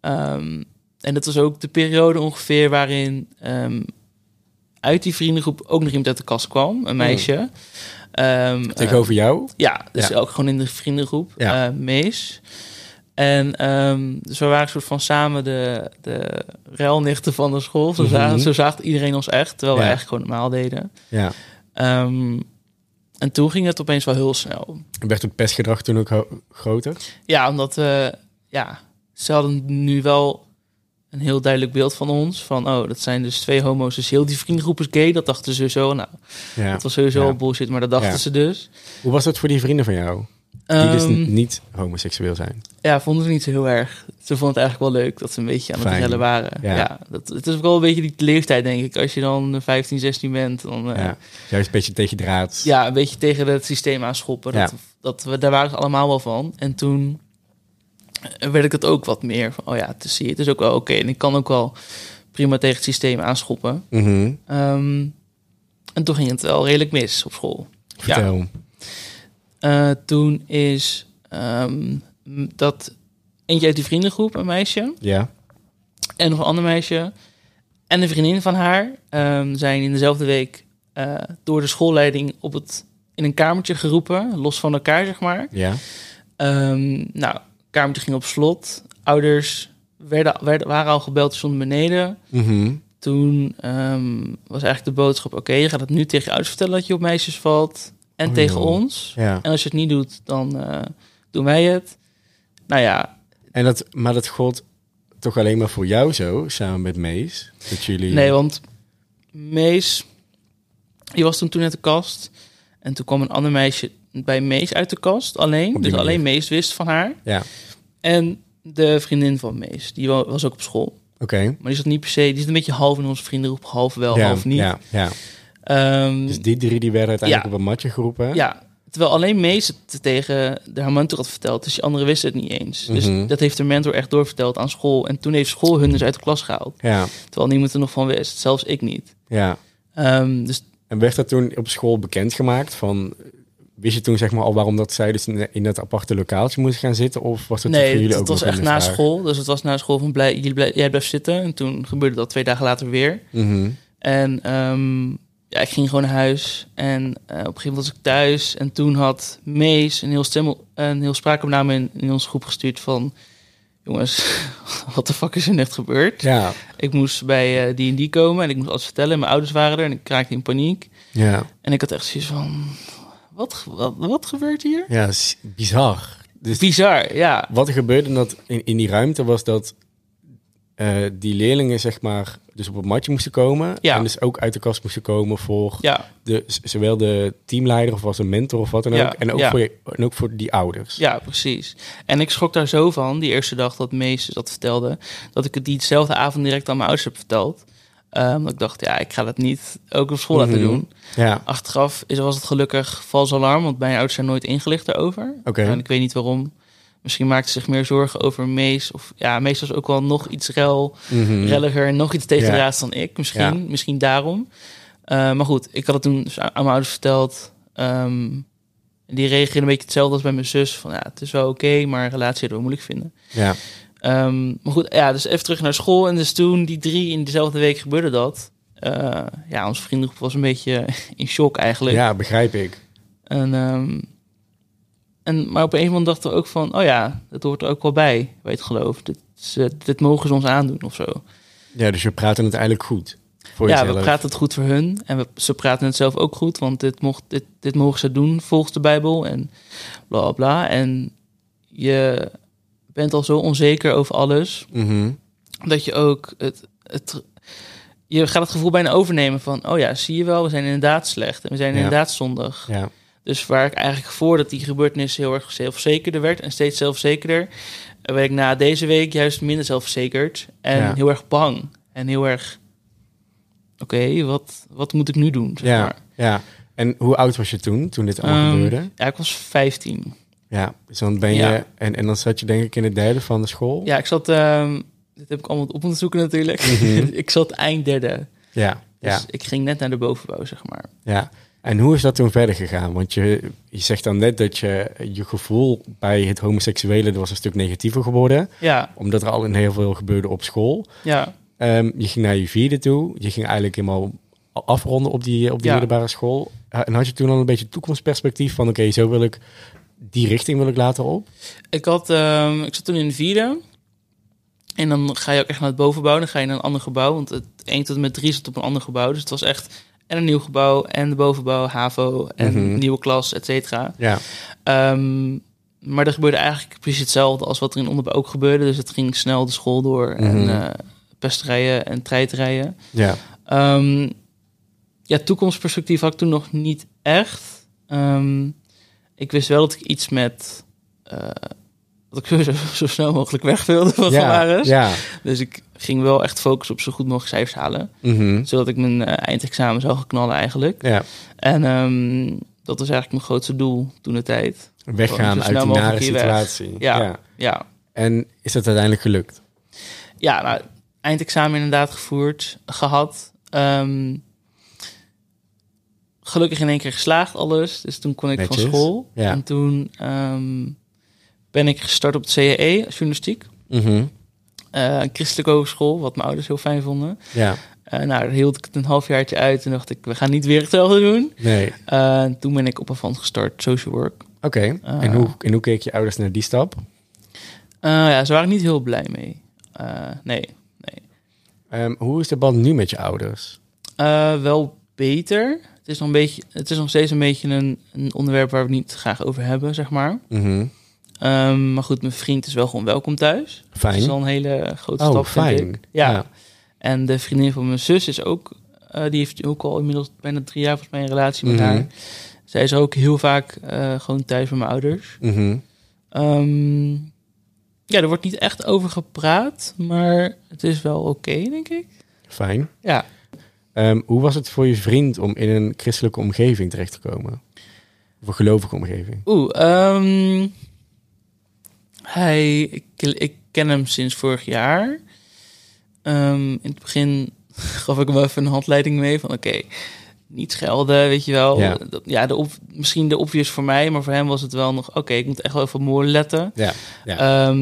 Ehm, en dat was ook de periode ongeveer waarin ehm, uit die vriendengroep ook nog iemand uit de kast kwam. Een meisje. Ehm, Tegenover jou? ja, dus Ja. ook gewoon in de vriendengroep. Ja. eh, Mees. En ehm, dus we waren een soort van samen de, de ruilnichten van de school. Zo, Mhm. zo zag iedereen ons echt, terwijl we eigenlijk gewoon normaal deden. Ja. Ehm, en toen ging het opeens wel heel snel. Werd het pestgedrag toen ook groter? Ja, omdat we ja, ze hadden nu wel een heel duidelijk beeld van ons. Van, oh, dat zijn dus twee homo's. Dus heel die vriendengroep is gay. Dat dachten ze zo. Nou, Ja. dat was sowieso Ja. al bullshit, maar dat dachten Ja. ze dus. Hoe was dat voor die vrienden van jou? Die dus Ehm, niet homoseksueel zijn. Ja, vonden ze niet zo heel erg. Ze vonden het eigenlijk wel leuk dat ze een beetje aan het rellen waren. Ja. Ja, dat, het is ook wel een beetje die leeftijd, denk ik. Als je dan 15, 16 bent, dan eh, ja. ja. Juist een beetje tegen draad. een beetje tegen het systeem aanschoppen. Dat, Ja. dat, we, daar waren ze allemaal wel van. En toen werd ik het ook wat meer van, oh ja, het is, het is ook wel oké. En ik kan ook wel prima tegen het systeem aanschoppen. Mhm. Ehm, en toen ging het wel redelijk mis op school. Vertel. Eh, toen is ehm, dat eentje uit die vriendengroep, een meisje, Ja. en nog een ander meisje en een vriendin van haar ehm, zijn in dezelfde week eh, door de schoolleiding op het, in een kamertje geroepen, los van elkaar, zeg maar. Ja. Nou, kamertje ging op slot. Ouders werden, werden, waren al gebeld, stonden beneden. Mhm. Toen ehm, was eigenlijk de boodschap: oké, je gaat het nu tegen je ouders vertellen dat je op meisjes valt en Oh, tegen joh. ons. Ja. En als je het niet doet, dan eh, doen wij het. Nou ja, En dat, maar dat gold toch alleen maar voor jou zo, samen met Mees? Dat jullie... nee, want Mees, die was toen, toen uit de kast. En toen kwam een ander meisje bij Mees uit de kast, alleen. Dus alleen. Mees wist van haar. Ja. En de vriendin van Mees, die wa- was ook op school. Oké. Maar die zat niet per se, die zit een beetje half in onze vriendengroep, half wel, ja, half niet. Ja, ja. Ehm, Dus die drie die werden uiteindelijk Ja. op een matje geroepen. Ja, terwijl alleen Mees het tegen de haar mentor had verteld. Dus die anderen wisten het niet eens. Mhm. Dus dat heeft de mentor echt doorverteld aan school. En toen heeft school hun dus uit de klas gehaald. Ja, Terwijl niemand er nog van wist. Zelfs ik niet. ja. Ehm, dus En werd dat toen op school bekendgemaakt? Van, wist je toen zeg maar al waarom dat zij dus in, dat aparte lokaaltje moesten gaan zitten? Of was voor nee, jullie het, ook het was echt na vraag? school. Dus het was na school van blij, jullie blij- jij blijft zitten. En toen gebeurde dat twee dagen later weer. Mhm. En ehm, ja, ik ging gewoon naar huis. En eh, op een gegeven moment was ik thuis. En toen had Mees een heel, stem, een heel spraakopname in, in onze groep gestuurd van... Jongens, *laughs* wat de fuck is er net gebeurd? Ja, Ik moest bij eh, die en die komen en ik moest alles vertellen. Mijn ouders waren er en ik raakte in paniek. ja. En ik had echt zoiets van... Wat, wat, wat gebeurt hier? Ja, bizar. Dus Bizar, ja. wat er gebeurde dat in, in die ruimte was dat eh, die leerlingen zeg maar dus op het matje moesten komen. Ja. En dus ook uit de kast moesten komen voor Ja, de, zowel de teamleider of was een mentor of wat dan ook. Ja, En, ook ja. voor je, en ook voor die ouders. ja, precies. En ik schrok daar zo van, die eerste dag dat Mees dat vertelde... dat ik het diezelfde avond direct aan mijn ouders heb verteld. Ehm, dat ik dacht, ja, ik ga dat niet ook op school laten Mhm. doen. Ja, Achteraf is, was het gelukkig vals alarm, want mijn ouders zijn nooit ingelicht daarover. Oké. En ik weet niet waarom. Misschien maakte ze zich meer zorgen over Mees. Of ja, Mees was ook wel nog iets rel, relliger en nog iets tegen Ja. draads dan ik. Misschien, Ja. misschien daarom. Eh, maar goed, ik had het toen dus aan mijn ouders verteld. Ehm, die reageerden een beetje hetzelfde als bij mijn zus. Van ja, het is wel oké, maar relatie hadden we moeilijk vinden. ja. Ehm, maar goed, ja, dus even terug naar school. En dus toen, die drie in dezelfde week gebeurde dat. Eh, ja, onze vriendengroep was een beetje *laughs* in shock eigenlijk. ja, begrijp ik. En, ehm, en, maar op een moment dachten we ook van, oh ja, dat hoort er ook wel bij, bij het geloof. Dit, is, eh, dit mogen ze ons aandoen of zo. Ja, dus je praten het eigenlijk goed. Voor ja, jezelf. we praten het goed voor hun. En we, ze praten het zelf ook goed, want dit, mocht, dit, dit mogen ze doen volgens de Bijbel en bla bla. En je bent al zo onzeker over alles, Mhm. dat je ook het, het... Je gaat het gevoel bijna overnemen van, oh ja, zie je wel, we zijn inderdaad slecht en we zijn Ja. inderdaad zondig. Ja, Dus waar ik eigenlijk voordat die gebeurtenis heel erg zelfverzekerder werd en steeds zelfverzekerder, werd ik na deze week juist minder zelfverzekerd en Ja. heel erg bang. En heel erg, oké, wat, wat moet ik nu doen? Zeg ja, maar. ja. En hoe oud was je toen, toen dit allemaal Ehm, gebeurde? Ja, ik was 15. Ja, dus dan ben je... ja. En, en dan zat je denk ik in het derde van de school? Ja, ik zat, ehm, dit heb ik allemaal op moeten zoeken natuurlijk. Mhm. *laughs* ik zat eind derde. Ja, Dus ja, ik ging net naar de bovenbouw, zeg maar. ja. En hoe is dat toen verder gegaan? Want je, je zegt dan net dat je je gevoel bij het homoseksuele dat was een stuk negatiever geworden. Ja, Omdat er al een heel veel gebeurde op school. ja, Ehm, je ging naar je vierde toe. Je ging eigenlijk helemaal afronden op die, op die Ja. middelbare school. Eh, En had je toen al een beetje toekomstperspectief van... oké, zo wil ik... die richting wil ik later op? Ik, had, ehm, ik zat toen in de vierde. En dan ga je ook echt naar het bovenbouw. Dan ga je naar een ander gebouw. Want het 1 tot en met 3 zat op een ander gebouw. Dus het was echt en een nieuw gebouw en de bovenbouw, HAVO en Mhm. nieuwe klas, et cetera. Ja, Ehm, maar er gebeurde eigenlijk precies hetzelfde als wat er in onderbouw ook gebeurde. Dus het ging snel de school door en eh, pesterijen en treiterijen. Ja. Ehm, ja, toekomstperspectief had ik toen nog niet echt. Ik wist wel dat ik iets met... eh, dat ik *laughs* sowieso zo snel mogelijk weg wilde van Ja. Ja. Dus ik ging wel echt focussen op zo goed mogelijk cijfers halen. Mhm. Zodat ik mijn eh, eindexamen zou gaan knallen eigenlijk. Ja. En ehm, dat was eigenlijk mijn grootste doel toen de tijd. Weggaan Zo uit die nare situatie. Ja. Ja, En is dat uiteindelijk gelukt? ja nou, eindexamen inderdaad gevoerd, gehad. Ehm, gelukkig in één keer geslaagd alles. Dus toen kon ik Netjes. van school. Ja. En toen ehm, ben ik gestart op het CAE, journalistiek. Mhm. Eh, een christelijke hogeschool, wat mijn ouders heel fijn vonden. Ja. Eh, nou, daar hield ik het een halfjaartje uit. En dacht ik, we gaan niet weer hetzelfde doen. Nee. Eh, toen ben ik op Avant gestart, social work. Oké. En, hoe, en hoe keek je ouders naar die stap? Ja, ze waren niet heel blij mee. Nee, nee. Ehm, hoe is de band nu met je ouders? Wel beter. Het is nog een beetje, het is nog steeds een beetje een, een onderwerp waar we het niet graag over hebben, zeg maar. Mhm. Ehm, maar goed, mijn vriend is wel gewoon welkom thuis. Dat Fijn. is al een hele grote Oh, stap, vind ik. Ja. Ja. En de vriendin van mijn zus is ook, eh, die heeft ook al inmiddels bijna drie jaar volgens mij een relatie met Mhm. haar. Zij is ook heel vaak eh, gewoon thuis met mijn ouders. Mhm. Ehm, ja, er wordt niet echt over gepraat, maar het is wel oké, denk ik. Fijn. Ja. Ehm, hoe was het voor je vriend om in een christelijke omgeving terecht te komen? Of een gelovige omgeving? Oeh, ehm, hij, ik, ik ken hem sinds vorig jaar. Ehm, in het begin *laughs* gaf ik hem even een handleiding mee van oké, niet schelden, weet je wel. Ja. Dat, ja de op, misschien de obvious voor mij, maar voor hem was het wel nog oké, ik moet echt wel even woorden letten. Ja. ja.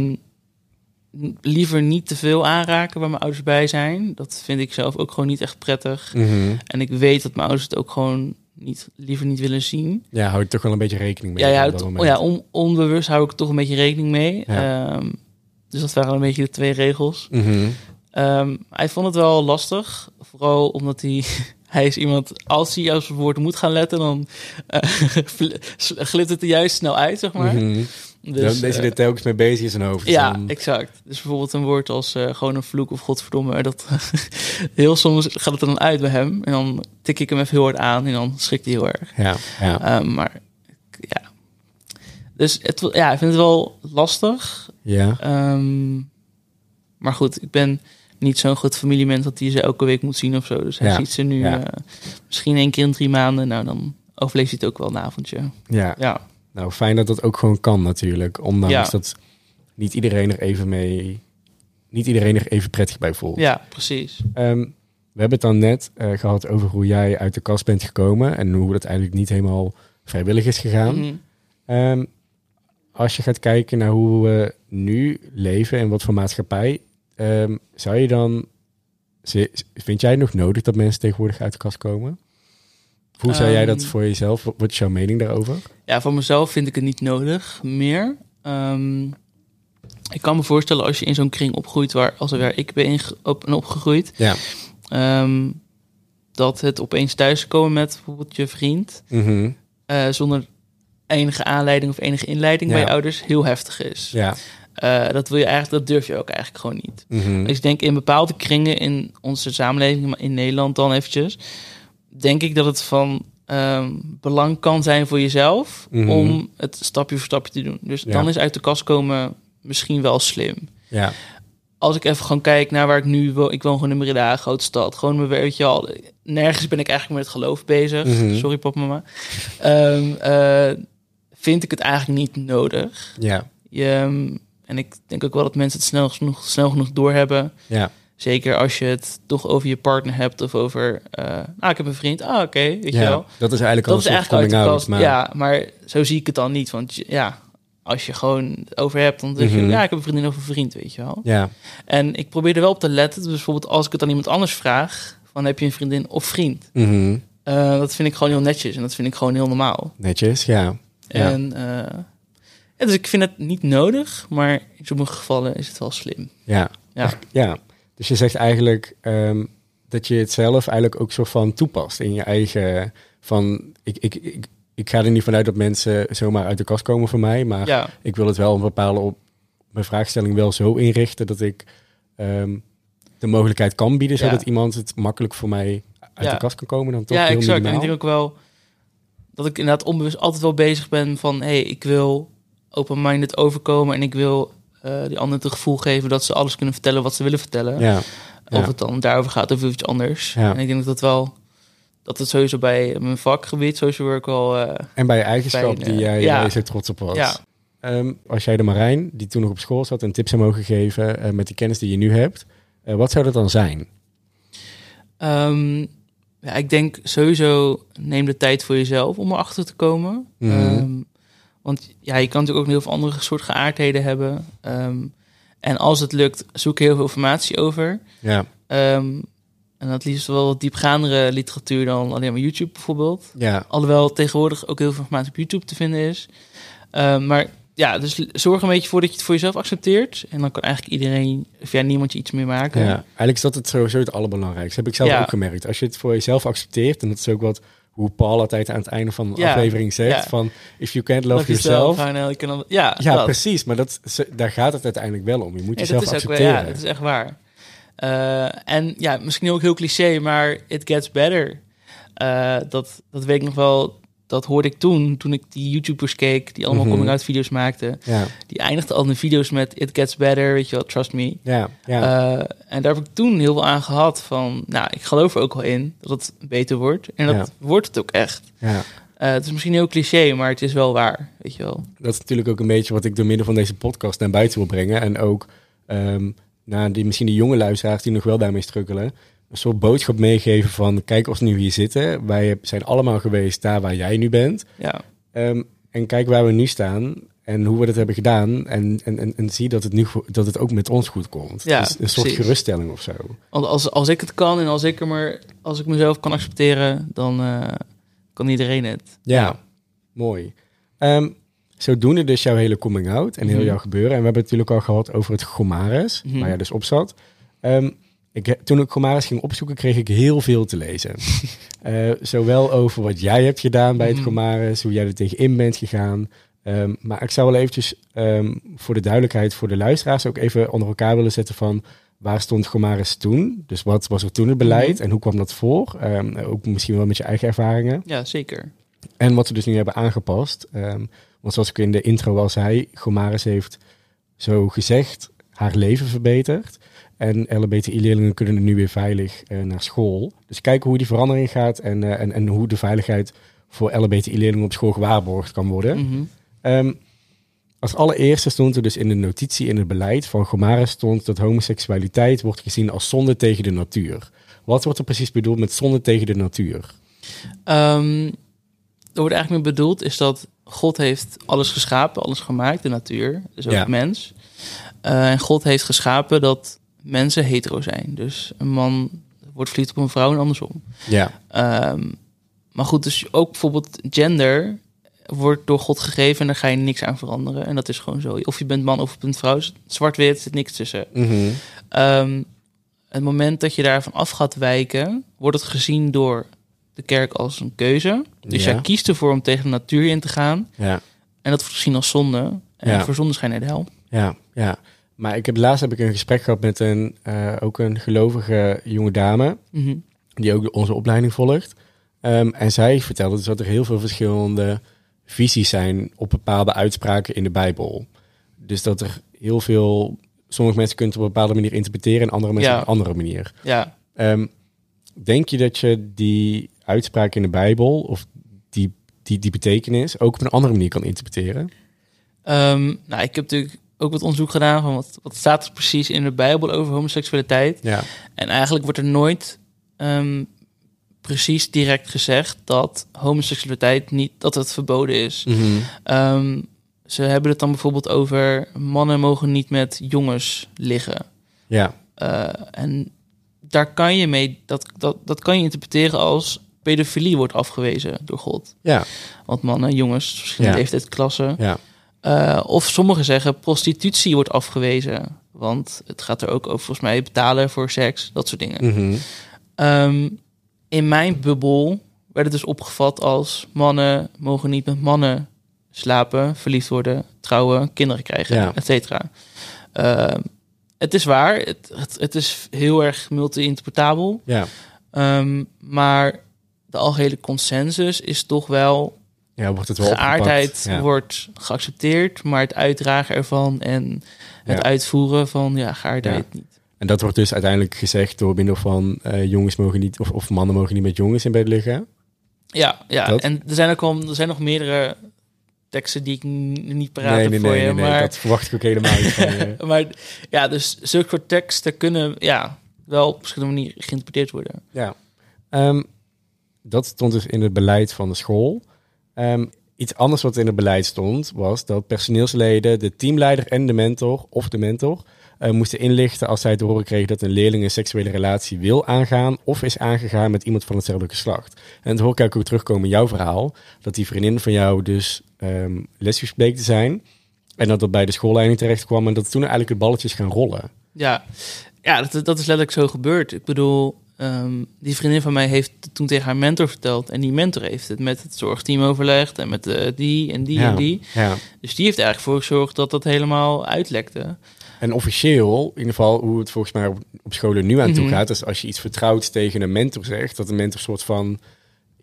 Liever niet te veel aanraken waar mijn ouders bij zijn. Dat vind ik zelf ook gewoon niet echt prettig. Mhm. En ik weet dat mijn ouders het ook gewoon niet, liever niet willen zien. Ja, hou je toch wel een beetje rekening mee Ja, ja, het- ja on- onbewust hou ik toch een beetje rekening mee. Ja. Ehm, dus dat waren een beetje de twee regels. Mhm. Ehm, hij vond het wel lastig, vooral omdat hij... *laughs* Hij is iemand, als hij zijn woorden moet gaan letten, dan *laughs* glipt het er juist snel uit, zeg maar. Mhm. Dus, dan is hij eh, er telkens mee bezig in zijn hoofd. Ja, dan- exact. Dus bijvoorbeeld een woord als eh, gewoon een vloek of godverdomme. Dat, *laughs* heel soms gaat het er dan uit bij hem. En dan tik ik hem even heel hard aan en dan schrikt hij heel erg. ja, ja, Ehm, maar ja. Dus het, ja, ik vind het wel lastig. ja. Ehm, maar goed, ik ben niet zo'n groot familiemens dat hij ze elke week moet zien of zo. Dus hij Ja, ziet ze nu ja. eh, misschien één keer in drie maanden. Nou, dan overleeft hij het ook wel een avondje. ja. Ja, Nou, fijn dat dat ook gewoon kan natuurlijk. Ondanks Ja. dat niet iedereen er even mee... Niet iedereen er even prettig bij voelt. ja precies. Ehm, we hebben het dan net eh, gehad over hoe jij uit de kast bent gekomen... en hoe dat eigenlijk niet helemaal vrijwillig is gegaan. Mhm. Ehm, als je gaat kijken naar hoe we nu leven en wat voor maatschappij... ehm, zou je dan... Vind jij het nog nodig dat mensen tegenwoordig uit de kast komen? Hoe zou jij dat Ehm, voor jezelf... Wat is jouw mening daarover? Ja, voor mezelf vind ik het niet nodig meer. Ehm, ik kan me voorstellen als je in zo'n kring opgroeit waar, als waar ik ben op en opgegroeid, Ja. ehm, dat het opeens thuiskomen met bijvoorbeeld je vriend, Mhm. eh, zonder enige aanleiding of enige inleiding Ja. bij je ouders, heel heftig is. Ja. Eh, dat wil je eigenlijk, dat durf je ook eigenlijk gewoon niet. Mhm. Dus ik denk in bepaalde kringen in onze samenleving, maar in Nederland dan eventjes, denk ik dat het van ehm, belang kan zijn voor jezelf Mhm. om het stapje voor stapje te doen. Dus Ja. dan is uit de kast komen misschien wel slim. Ja. Als ik even gewoon kijk naar waar ik nu woon, ik woon gewoon in Breda, grote stad, gewoon mijn weet je al, nergens ben ik eigenlijk met het geloof bezig. Mhm. Sorry papa mama. Ehm, eh, vind ik het eigenlijk niet nodig. Ja. Je, ehm, en ik denk ook wel dat mensen het snel genoeg, snel genoeg doorhebben. Ja. Zeker als je het toch over je partner hebt of over... nou, ik heb een vriend. Ah, oké, weet je ja. wel. Dat is eigenlijk al Dat een soort coming out. Maar... Ja, maar zo zie ik het dan niet. Want je- ja, als je gewoon over hebt, dan zeg je... Mhm. Ja, ik heb een vriendin of een vriend, weet je wel. Ja. En ik probeer er wel op te letten. Dus bijvoorbeeld als ik het aan iemand anders vraag... van heb je een vriendin of vriend? Mhm. Eh, dat vind ik gewoon heel netjes. En dat vind ik gewoon heel normaal. Netjes, ja. Ja. En... eh, ja, dus ik vind het niet nodig, maar in sommige gevallen is het wel slim. Ja. Ja. Ja. Dus je zegt eigenlijk ehm, dat je het zelf eigenlijk ook soort van toepast in je eigen... Van, ik, ik, ik, ik ga er niet vanuit dat mensen zomaar uit de kast komen voor mij. Maar Ja, ik wil het wel een bepaalde op mijn vraagstelling wel zo inrichten dat ik ehm, de mogelijkheid kan bieden, Ja. zodat iemand het makkelijk voor mij uit Ja. de kast kan komen. Dan toch ja heel exact. En ik denk ook wel dat ik inderdaad onbewust altijd wel bezig ben van... hé, hey, ik wil open-minded overkomen en ik wil eh, die anderen het gevoel geven... dat ze alles kunnen vertellen wat ze willen vertellen. Ja, ja. Of het dan daarover gaat of iets anders. Ja. En ik denk dat dat wel... dat het sowieso bij mijn vakgebied, social work, wel... eh, en bij je eigenschap Fijn, die eh, jij ja. zo trots op was. Ja. Ehm, als jij de Marijn, die toen nog op school zat, een tip zou mogen geven met de kennis die je nu hebt, wat zou dat dan zijn? Ehm, ja, ik denk sowieso neem de tijd voor jezelf om erachter te komen. Mhm. Ehm, want ja, je kan natuurlijk ook heel veel andere soort geaardheden hebben. Ehm, en als het lukt, zoek heel veel informatie over. Ja, Ehm, en dat liefst wel wat diepgaandere literatuur dan alleen maar YouTube bijvoorbeeld. ja, Alhoewel tegenwoordig ook heel veel informatie op YouTube te vinden is. Ehm, maar ja, dus zorg een beetje voor dat je het voor jezelf accepteert. En dan kan eigenlijk iedereen, of ja, niemand je iets meer maken. ja. Eigenlijk is dat het sowieso het allerbelangrijkste. Heb ik zelf Ja. ook gemerkt. Als je het voor jezelf accepteert, en dat is ook wat hoe Paul altijd aan het einde van de Ja, aflevering zegt, ja. van if you can't love, Love yourself, can- ja, Ja, dat. precies. Maar dat, daar gaat het uiteindelijk wel om. Je moet jezelf dat is wel, accepteren. ja, dat is echt waar. Eh, en ja, misschien ook heel cliché, maar it gets better. Eh, dat, dat weet ik nog wel. Dat hoorde ik toen, toen ik die YouTubers keek, die allemaal Mhm. coming-out video's maakten. ja, Die eindigden al hun video's met it gets better, weet je wel, trust me. ja, ja. Eh, en daar heb ik toen heel veel aan gehad van, nou, ik geloof er ook wel in dat het beter wordt. En dat Ja. wordt het ook echt. ja. Eh, het is misschien heel cliché, maar het is wel waar, weet je wel. Dat is natuurlijk ook een beetje wat ik door middel van deze podcast naar buiten wil brengen. En ook ehm, naar die, misschien de jonge luisteraars die nog wel daarmee struggelen. Een soort boodschap meegeven van, kijk we nu hier zitten. Wij zijn allemaal geweest daar waar jij nu bent. Ja, Ehm, en kijk waar we nu staan en hoe we dat hebben gedaan. En, en, en, en zie dat het, nu, dat het ook met ons goed komt. Ja, dus een soort precies. geruststelling of zo. Want als, als ik het kan en als ik, er maar, als ik mezelf kan accepteren, dan eh, kan iedereen het. Ja, mooi. Ehm zodoende dus jouw hele coming out en heel Mhm. jouw gebeuren. En we hebben het natuurlijk al gehad over het Gomares, Mhm. waar jij dus op zat. Ehm, ik, toen ik Gomares ging opzoeken, kreeg ik heel veel te lezen. *laughs* Eh, zowel over wat jij hebt gedaan bij het Mhm. Gomares, hoe jij er tegenin bent gegaan. Ehm, maar ik zou wel eventjes ehm, voor de duidelijkheid voor de luisteraars ook even onder elkaar willen zetten van waar stond Gomares toen? Dus wat was er toen het beleid Mhm. en hoe kwam dat voor? Ehm, ook misschien wel met je eigen ervaringen. Ja, zeker. En wat we dus nu hebben aangepast. want zoals ik in de intro al zei, Gomaris heeft zo gezegd haar leven verbeterd. En LHBTI-leerlingen kunnen nu weer veilig eh, naar school. Dus kijken hoe die verandering gaat en, eh, en, en hoe de veiligheid voor LHBTI-leerlingen op school gewaarborgd kan worden. Mhm. Ehm, als allereerste stond er dus in de notitie in het beleid van Gomaris stond dat homoseksualiteit wordt gezien als zonde tegen de natuur. Wat wordt er precies bedoeld met zonde tegen de natuur? Ehm, er wordt eigenlijk mee bedoeld is dat God heeft alles geschapen, alles gemaakt, de natuur, dus ook Ja. de mens. Eh, en God heeft geschapen dat mensen hetero zijn. Dus een man wordt verliefd op een vrouw en andersom. Ja, Ehm, maar goed, dus ook bijvoorbeeld gender wordt door God gegeven en daar ga je niks aan veranderen. En dat is gewoon zo. Of je bent man of je bent vrouw, zwart-wit, zit niks tussen. Mhm. Ehm, het moment dat je daarvan af gaat wijken, wordt het gezien door de kerk als een keuze. Dus Ja. jij kiest ervoor om tegen de natuur in te gaan. ja. En dat wordt gezien als zonde. En Ja. voor zonde schijn naar de hel. Ja, ja. Maar ik heb laatst heb ik een gesprek gehad met een, eh, ook een gelovige jonge dame, Mhm. die ook onze opleiding volgt. Ehm, en zij vertelde dus dat er heel veel verschillende visies zijn op bepaalde uitspraken in de Bijbel. Dus dat er heel veel, sommige mensen kunnen het op een bepaalde manier interpreteren en andere mensen Ja. op een andere manier. Ja, Ehm, denk je dat je die uitspraak in de Bijbel of die, die, die betekenis ook op een andere manier kan interpreteren? Ehm, nou, ik heb natuurlijk ook wat onderzoek gedaan van wat, wat staat er precies in de Bijbel over homoseksualiteit. Ja, En eigenlijk wordt er nooit ehm, precies direct gezegd dat homoseksualiteit niet dat het verboden is. Mhm. Ehm, ze hebben het dan bijvoorbeeld over mannen mogen niet met jongens liggen. ja, Eh, en daar kan je mee, dat, dat, dat kan je interpreteren als pedofilie wordt afgewezen door God. ja, Want mannen, jongens, verschillende Ja. leeftijdsklassen. ja. Eh, of sommigen zeggen prostitutie wordt afgewezen. Want het gaat er ook over volgens mij betalen voor seks, dat soort dingen. Mhm. Ehm, in mijn bubbel werd het dus opgevat als mannen mogen niet met mannen slapen, verliefd worden, trouwen, kinderen krijgen, Ja. et cetera. Eh, het is waar, het, het, het is heel erg multi-interpretabel, Ja. Ehm, maar de algehele consensus is toch wel ja, wordt het wel geaardheid. Ja. wordt geaccepteerd, maar het uitdragen ervan en het Ja. uitvoeren van ja, geaardheid niet. En dat wordt dus uiteindelijk gezegd door middel van eh, jongens mogen niet, of, of mannen mogen niet met jongens in bed liggen. Ja, ja. Dat? en er zijn ook wel, er zijn nog meerdere teksten die ik niet paraat nee, heb nee, voor nee, je, nee, nee, maar, dat verwacht ik ook helemaal niet van je. *laughs* maar ja, dus zulke soort teksten kunnen ja, wel op verschillende manieren geïnterpreteerd worden. Ja. Ehm, dat stond dus in het beleid van de school. Ehm, iets anders wat in het beleid stond, was dat personeelsleden, de teamleider en de mentor of de mentor eh, moesten inlichten als zij te horen kregen dat een leerling een seksuele relatie wil aangaan of is aangegaan met iemand van hetzelfde geslacht. En dat hoor ik ook terugkomen in jouw verhaal, dat die vriendin van jou dus ehm lesbisch bleek te zijn. En dat dat bij de schoolleiding terecht kwam en dat toen eigenlijk de balletjes gaan rollen. Ja, ja dat, dat is letterlijk zo gebeurd. Ik bedoel, ehm, die vriendin van mij heeft het toen tegen haar mentor verteld. En die mentor heeft het met het zorgteam overlegd en met eh, die en die ja. en die. Ja. Dus die heeft er eigenlijk voor gezorgd dat dat helemaal uitlekte. En officieel, in ieder geval hoe het volgens mij op, op scholen nu aan toe Mhm. gaat, is als je iets vertrouwd tegen een mentor zegt, dat de mentor soort van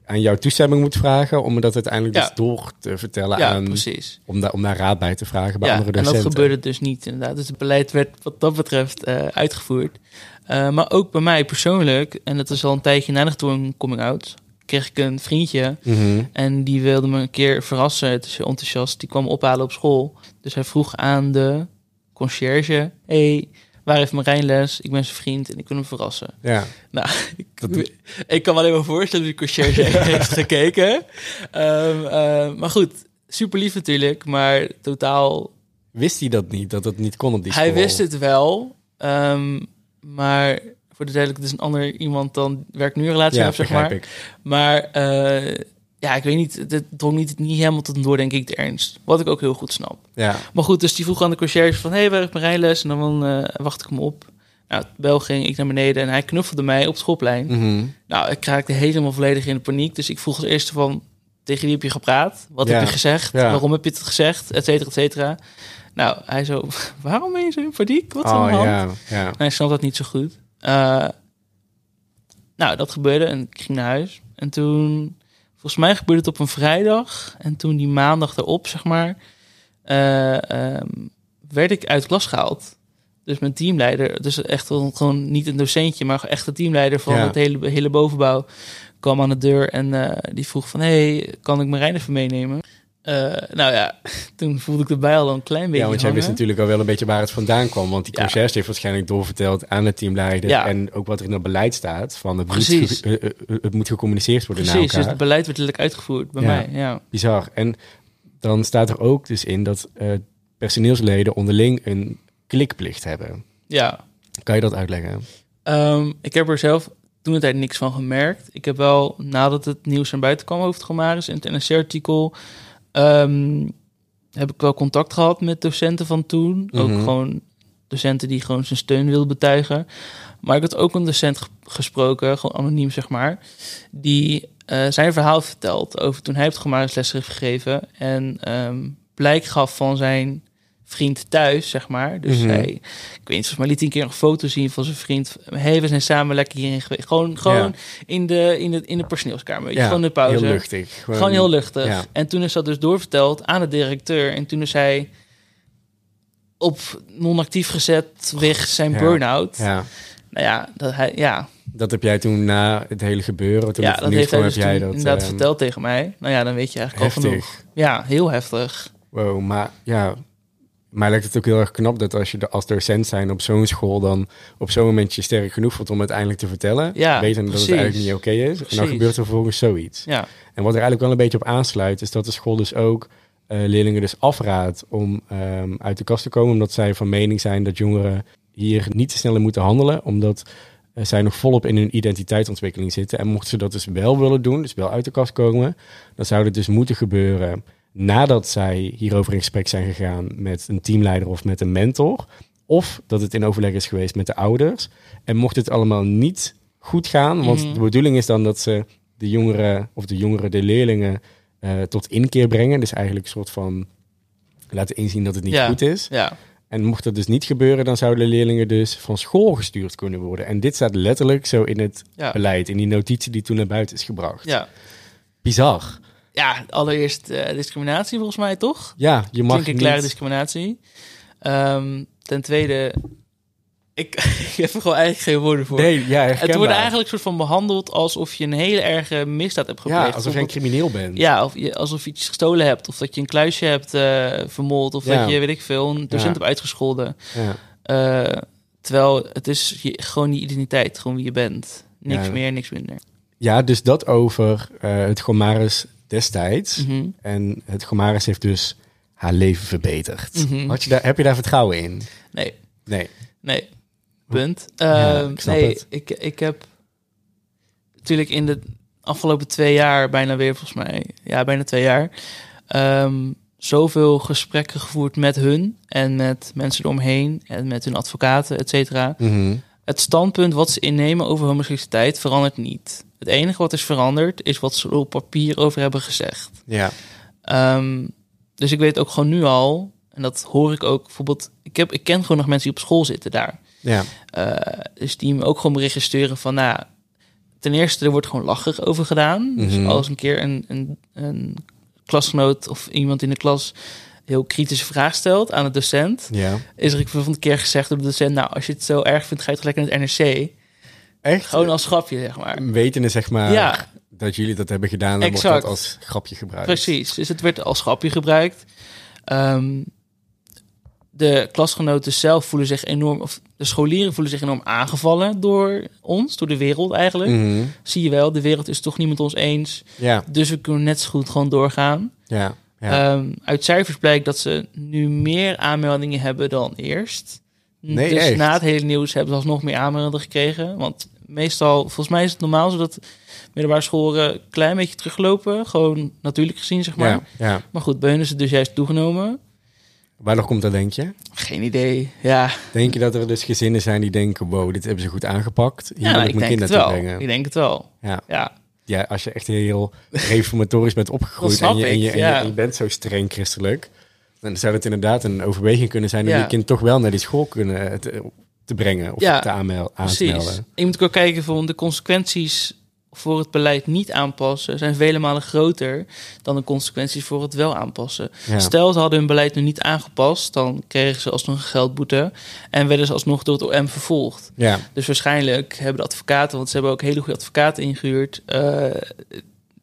aan jouw toestemming moet vragen om dat uiteindelijk Ja. dus door te vertellen aan, precies. om, daar om daar raad bij te vragen bij Ja, andere en docenten. dat gebeurde dus niet inderdaad. Dus het beleid werd wat dat betreft eh, uitgevoerd. Eh, maar ook bij mij persoonlijk, en dat is al een tijdje na de toen coming out, kreeg ik een vriendje Mhm. en die wilde me een keer verrassen. Het is heel enthousiast. Die kwam me ophalen op school. Dus hij vroeg aan de conciërge: hey, waar heeft Marijn les? Ik ben zijn vriend en ik wil hem verrassen. Ja, Nou, *laughs* ik, Dat- ik kan me alleen maar voorstellen dat de conciërge *laughs* heeft gekeken. Ehm, eh, maar goed, super lief natuurlijk, maar totaal wist hij dat niet, dat dat niet kon op die hij school? wist het wel, ehm, maar voor de duidelijkheid, het is een ander iemand dan werkt nu een relatie Ja, zeg maar. ik. Maar eh, ja, ik weet niet, het drong niet, niet helemaal tot een door, denk ik, de ernst. Wat ik ook heel goed snap. Ja, Maar goed, dus die vroeg aan de conciërge van, hé, hey, waar is mijn rijles? En dan eh, wacht ik hem op. Nou, bel ging ik naar beneden en hij knuffelde mij op het schoolplein. Mhm. Nou, ik raakte helemaal volledig in de paniek. Dus ik vroeg als eerste van, tegen wie heb je gepraat? Wat Ja. heb je gezegd? Ja. Waarom heb je het gezegd? Et cetera, et cetera. Nou, hij zo, *laughs* waarom ben je zo in paniek? Wat is aan Oh de hand? ja, ja. Hij snapt dat niet zo goed. Eh, nou, dat gebeurde en ik ging naar huis. En toen, volgens mij gebeurde het op een vrijdag. En toen die maandag erop, zeg maar, eh, ehm, werd ik uit klas gehaald. Dus mijn teamleider, dus echt gewoon niet een docentje, maar echt de teamleider van Ja. het hele, hele bovenbouw, kwam aan de deur en eh, die vroeg van, hey, kan ik Marijn even meenemen? Eh, nou ja, *laughs* toen voelde ik erbij al een klein beetje Ja, want jij wist natuurlijk al wel een beetje waar het vandaan kwam. Want die Ja. conciërge heeft waarschijnlijk doorverteld aan de teamleider. Ja. En ook wat er in het beleid staat. Van het, moet, Precies. ge- eh, eh, het moet gecommuniceerd worden naar Precies, elkaar. dus het beleid werd letterlijk uitgevoerd bij Ja. mij. Ja. Bizar. En dan staat er ook dus in dat personeelsleden onderling een klikplicht hebben. ja. Kan je dat uitleggen? Ehm, ik heb er zelf toen de tijd niks van gemerkt. Ik heb wel, nadat het nieuws naar buiten kwam over het Gomaris in het NRC-artikel... ehm, heb ik wel contact gehad met docenten van toen. Ook Mhm. gewoon docenten die gewoon zijn steun wilden betuigen. Maar ik had ook een docent ge- gesproken, gewoon anoniem zeg maar... die eh, zijn verhaal vertelt over toen hij op het heeft gegeven... en ehm, blijk gaf van zijn vriend thuis, zeg maar. Dus Mhm. hij, ik weet niet, volgens mij liet hij een keer een foto zien van zijn vriend. hey, we zijn samen lekker hierin geweest. Gewoon, gewoon Ja. in, de, in, de, in de personeelskamer. Je, gewoon de pauze. heel luchtig. Gewoon heel luchtig. ja. En toen is dat dus doorverteld aan de directeur. En toen is hij op non-actief gezet weg zijn Ja. burn-out. Ja, Nou ja, dat hij, ja, dat heb jij toen na het hele gebeuren, toen ja dat heeft hij dus heb jij dat inderdaad ehm, verteld tegen mij. Nou ja, dan weet je eigenlijk al genoeg. Ja, heel heftig. Wow, maar ja, mij lijkt het ook heel erg knap dat als je de- als docent zijn op zo'n school dan op zo'n moment je sterk genoeg voelt om uiteindelijk te vertellen. Ja, weten dat het eigenlijk niet oké is. En dan gebeurt er vervolgens zoiets. Ja, En wat er eigenlijk wel een beetje op aansluit, is dat de school dus ook eh, leerlingen dus afraadt om ehm, uit de kast te komen. Omdat zij van mening zijn dat jongeren hier niet te sneller moeten handelen. Omdat eh, zij nog volop in hun identiteitsontwikkeling zitten. En mochten ze dat dus wel willen doen, dus wel uit de kast komen, dan zou het dus moeten gebeuren nadat zij hierover in gesprek zijn gegaan met een teamleider of met een mentor. Of dat het in overleg is geweest met de ouders. En mocht het allemaal niet goed gaan, want Mhm. de bedoeling is dan dat ze de jongeren of de jongeren, de leerlingen eh, tot inkeer brengen. Dus eigenlijk een soort van laten inzien dat het niet Ja. goed is. Ja, En mocht dat dus niet gebeuren, dan zouden de leerlingen dus van school gestuurd kunnen worden. En dit staat letterlijk zo in het ja, beleid, in die notitie die toen naar buiten is gebracht. ja. Bizar. Ja, allereerst eh, discriminatie volgens mij, toch? Ja, je mag Klinkt klare discriminatie. Ehm, ten tweede, ik, *laughs* ik heb er gewoon eigenlijk geen woorden voor. Nee, ja, herkenbaar. het wordt eigenlijk soort van behandeld alsof je een hele erge misdaad hebt gepleegd. Ja, alsof jij een crimineel bent. Ja, of je, alsof je iets gestolen hebt. Of dat je een kluisje hebt eh vermoord. Of Ja. dat je, weet ik veel, een docent Ja. hebt uitgescholden. Ja. Eh, terwijl het is je, gewoon die identiteit, gewoon wie je bent. Niks meer, niks minder. Ja, dus dat over eh, het Gomaris destijds. Mhm. En het Gomaris heeft dus haar leven verbeterd. Mhm. Had je daar, heb je daar vertrouwen in? Nee, Nee. nee. Punt. Ja, Ehm, ik nee, het. Ik, ik heb natuurlijk in de afgelopen twee jaar, bijna weer volgens mij, ja, bijna twee jaar, ehm, zoveel gesprekken gevoerd met hun en met mensen eromheen en met hun advocaten, et cetera. Mhm. Het standpunt wat ze innemen over homoseksualiteit verandert niet. Het enige wat is veranderd is wat ze op papier over hebben gezegd. Ja. Ehm, dus ik weet ook gewoon nu al, en dat hoor ik ook bijvoorbeeld. Ik, heb, ik ken gewoon nog mensen die op school zitten daar. Ja. Eh, dus die me ook gewoon berichten sturen van, nou, ten eerste, er wordt gewoon lachig over gedaan. Dus Mhm. als een keer een, een, een klasgenoot of iemand in de klas heel kritische vraag stelt aan de docent, Ja. is er van een keer gezegd door de docent, nou, als je het zo erg vindt, ga je toch lekker naar het NRC. Echt? Gewoon als grapje, zeg maar. Wetende zeg maar Ja. dat jullie dat hebben gedaan, dan wordt Exact. dat als grapje gebruikt. Precies, dus het werd als grapje gebruikt. Ehm, de klasgenoten zelf voelen zich enorm, of de scholieren voelen zich enorm aangevallen door ons, door de wereld eigenlijk. Mhm. Zie je wel, de wereld is toch niet met ons eens. Ja. Dus we kunnen net zo goed gewoon doorgaan. Ja. Ja. Ehm, uit cijfers blijkt dat ze nu meer aanmeldingen hebben dan eerst. Nee, dus echt? na het hele nieuws hebben ze alsnog meer aanmeldingen gekregen. Want meestal, volgens mij is het normaal zo dat middelbare scholen een klein beetje teruglopen. Gewoon natuurlijk gezien, zeg maar. ja. ja. Maar goed, bij hun is het dus juist toegenomen. Waardoor komt dat, denk je? Geen idee. Ja, Denk je dat er dus gezinnen zijn die denken, wow, dit hebben ze goed aangepakt. Hier ja wil ik ik mijn denk kind het naartoe wel. brengen. Ik denk het wel. Ja. Ja, ja, als je echt heel reformatorisch bent opgegroeid *laughs* en je, en, je, en, je, ja. en je bent zo streng christelijk, dan zou het inderdaad een overweging kunnen zijn om Ja. je kind toch wel naar die school kunnen eh, te, te brengen of Ja, te aanmel, aan te precies. Je moet ook kijken van de consequenties voor het beleid niet aanpassen zijn vele malen groter dan de consequenties voor het wel aanpassen. Ja. Stel, ze hadden hun beleid nu niet aangepast, dan kregen ze alsnog een geldboete en werden ze alsnog door het OM vervolgd. Ja, Dus waarschijnlijk hebben de advocaten, want ze hebben ook hele goede advocaten ingehuurd, eh,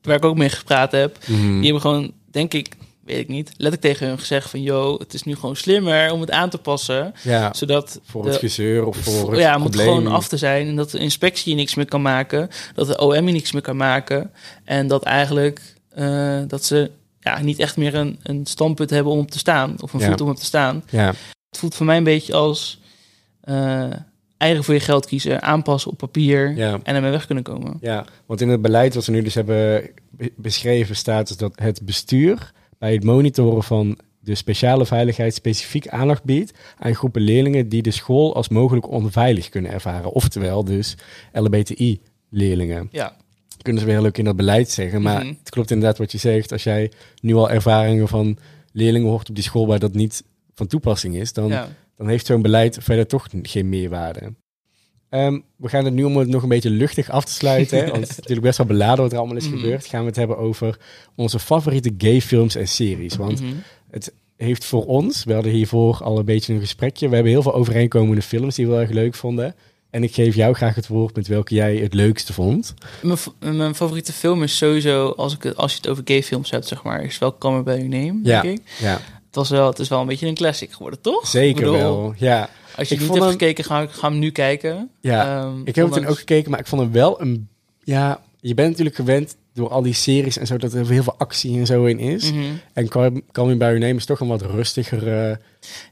waar ik ook mee gepraat heb, Mhm. die hebben gewoon, denk ik, weet ik niet, letterlijk tegen hun gezegd van, yo, het is nu gewoon slimmer om het aan te passen, ja. zodat voor de- het gezeur of voor het ja, het moet gewoon af te zijn. En dat de inspectie niks meer kan maken. Dat de OM niks meer kan maken. En dat eigenlijk eh, dat ze ja, niet echt meer een, een standpunt hebben om op te staan. Of een Ja. voet om op te staan. Ja, Het voelt voor mij een beetje als eh eigen voor je geld kiezen. Aanpassen op papier. ja. En ermee weg kunnen komen. Ja, want in het beleid wat we nu dus hebben be- beschreven staat dus dat het bestuur bij het monitoren van de speciale veiligheid specifiek aandacht biedt aan groepen leerlingen die de school als mogelijk onveilig kunnen ervaren. Oftewel dus LBTI-leerlingen. Ja, Kunnen ze weer leuk in dat beleid zeggen, maar Mhm. het klopt inderdaad wat je zegt. Als jij nu al ervaringen van leerlingen hoort op die school waar dat niet van toepassing is, dan ja. dan heeft zo'n beleid verder toch geen meerwaarde. Ehm, we gaan het nu om het nog een beetje luchtig af te sluiten, *laughs* want het is natuurlijk best wel beladen wat er allemaal is Mhm. gebeurd. Gaan we het hebben over onze favoriete gay films en series. Want Mhm. het heeft voor ons, we hadden hiervoor al een beetje een gesprekje, we hebben heel veel overeenkomende films die we wel erg leuk vonden. En ik geef jou graag het woord met welke jij het leukste vond. Mijn, mijn favoriete film is sowieso, als, ik, als je het over gay films hebt, zeg maar, is wel Come By Your Name, Ja. denk ik. Ja, Het, was wel, het is wel een beetje een classic geworden, toch? zeker bedoel, wel. Ja, Als je Ik niet hebt hem- gekeken, ga, ga hem nu kijken. ja. Ehm, ik heb het toen ondanks- ook gekeken, maar ik vond hem wel een... Ja, je bent natuurlijk gewend door al die series en zo, dat er heel veel actie en zo in is. Mhm. En Call, Call Me By Your Name is toch een wat rustiger, eh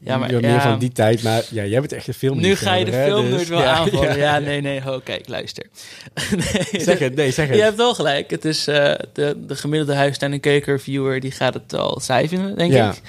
Ja, maar meer ja. van die tijd. Maar ja, jij bent echt een film. Nu ga je de film nooit wel aanvallen. Ja, nee. nee, nee. Ho, kijk, luister. *laughs* nee, Zeg het, nee, zeg het. Je hebt wel gelijk. Het is eh, de, de gemiddelde huistuin- en keukenviewer... die gaat het wel saai vinden, denk Ja. ik.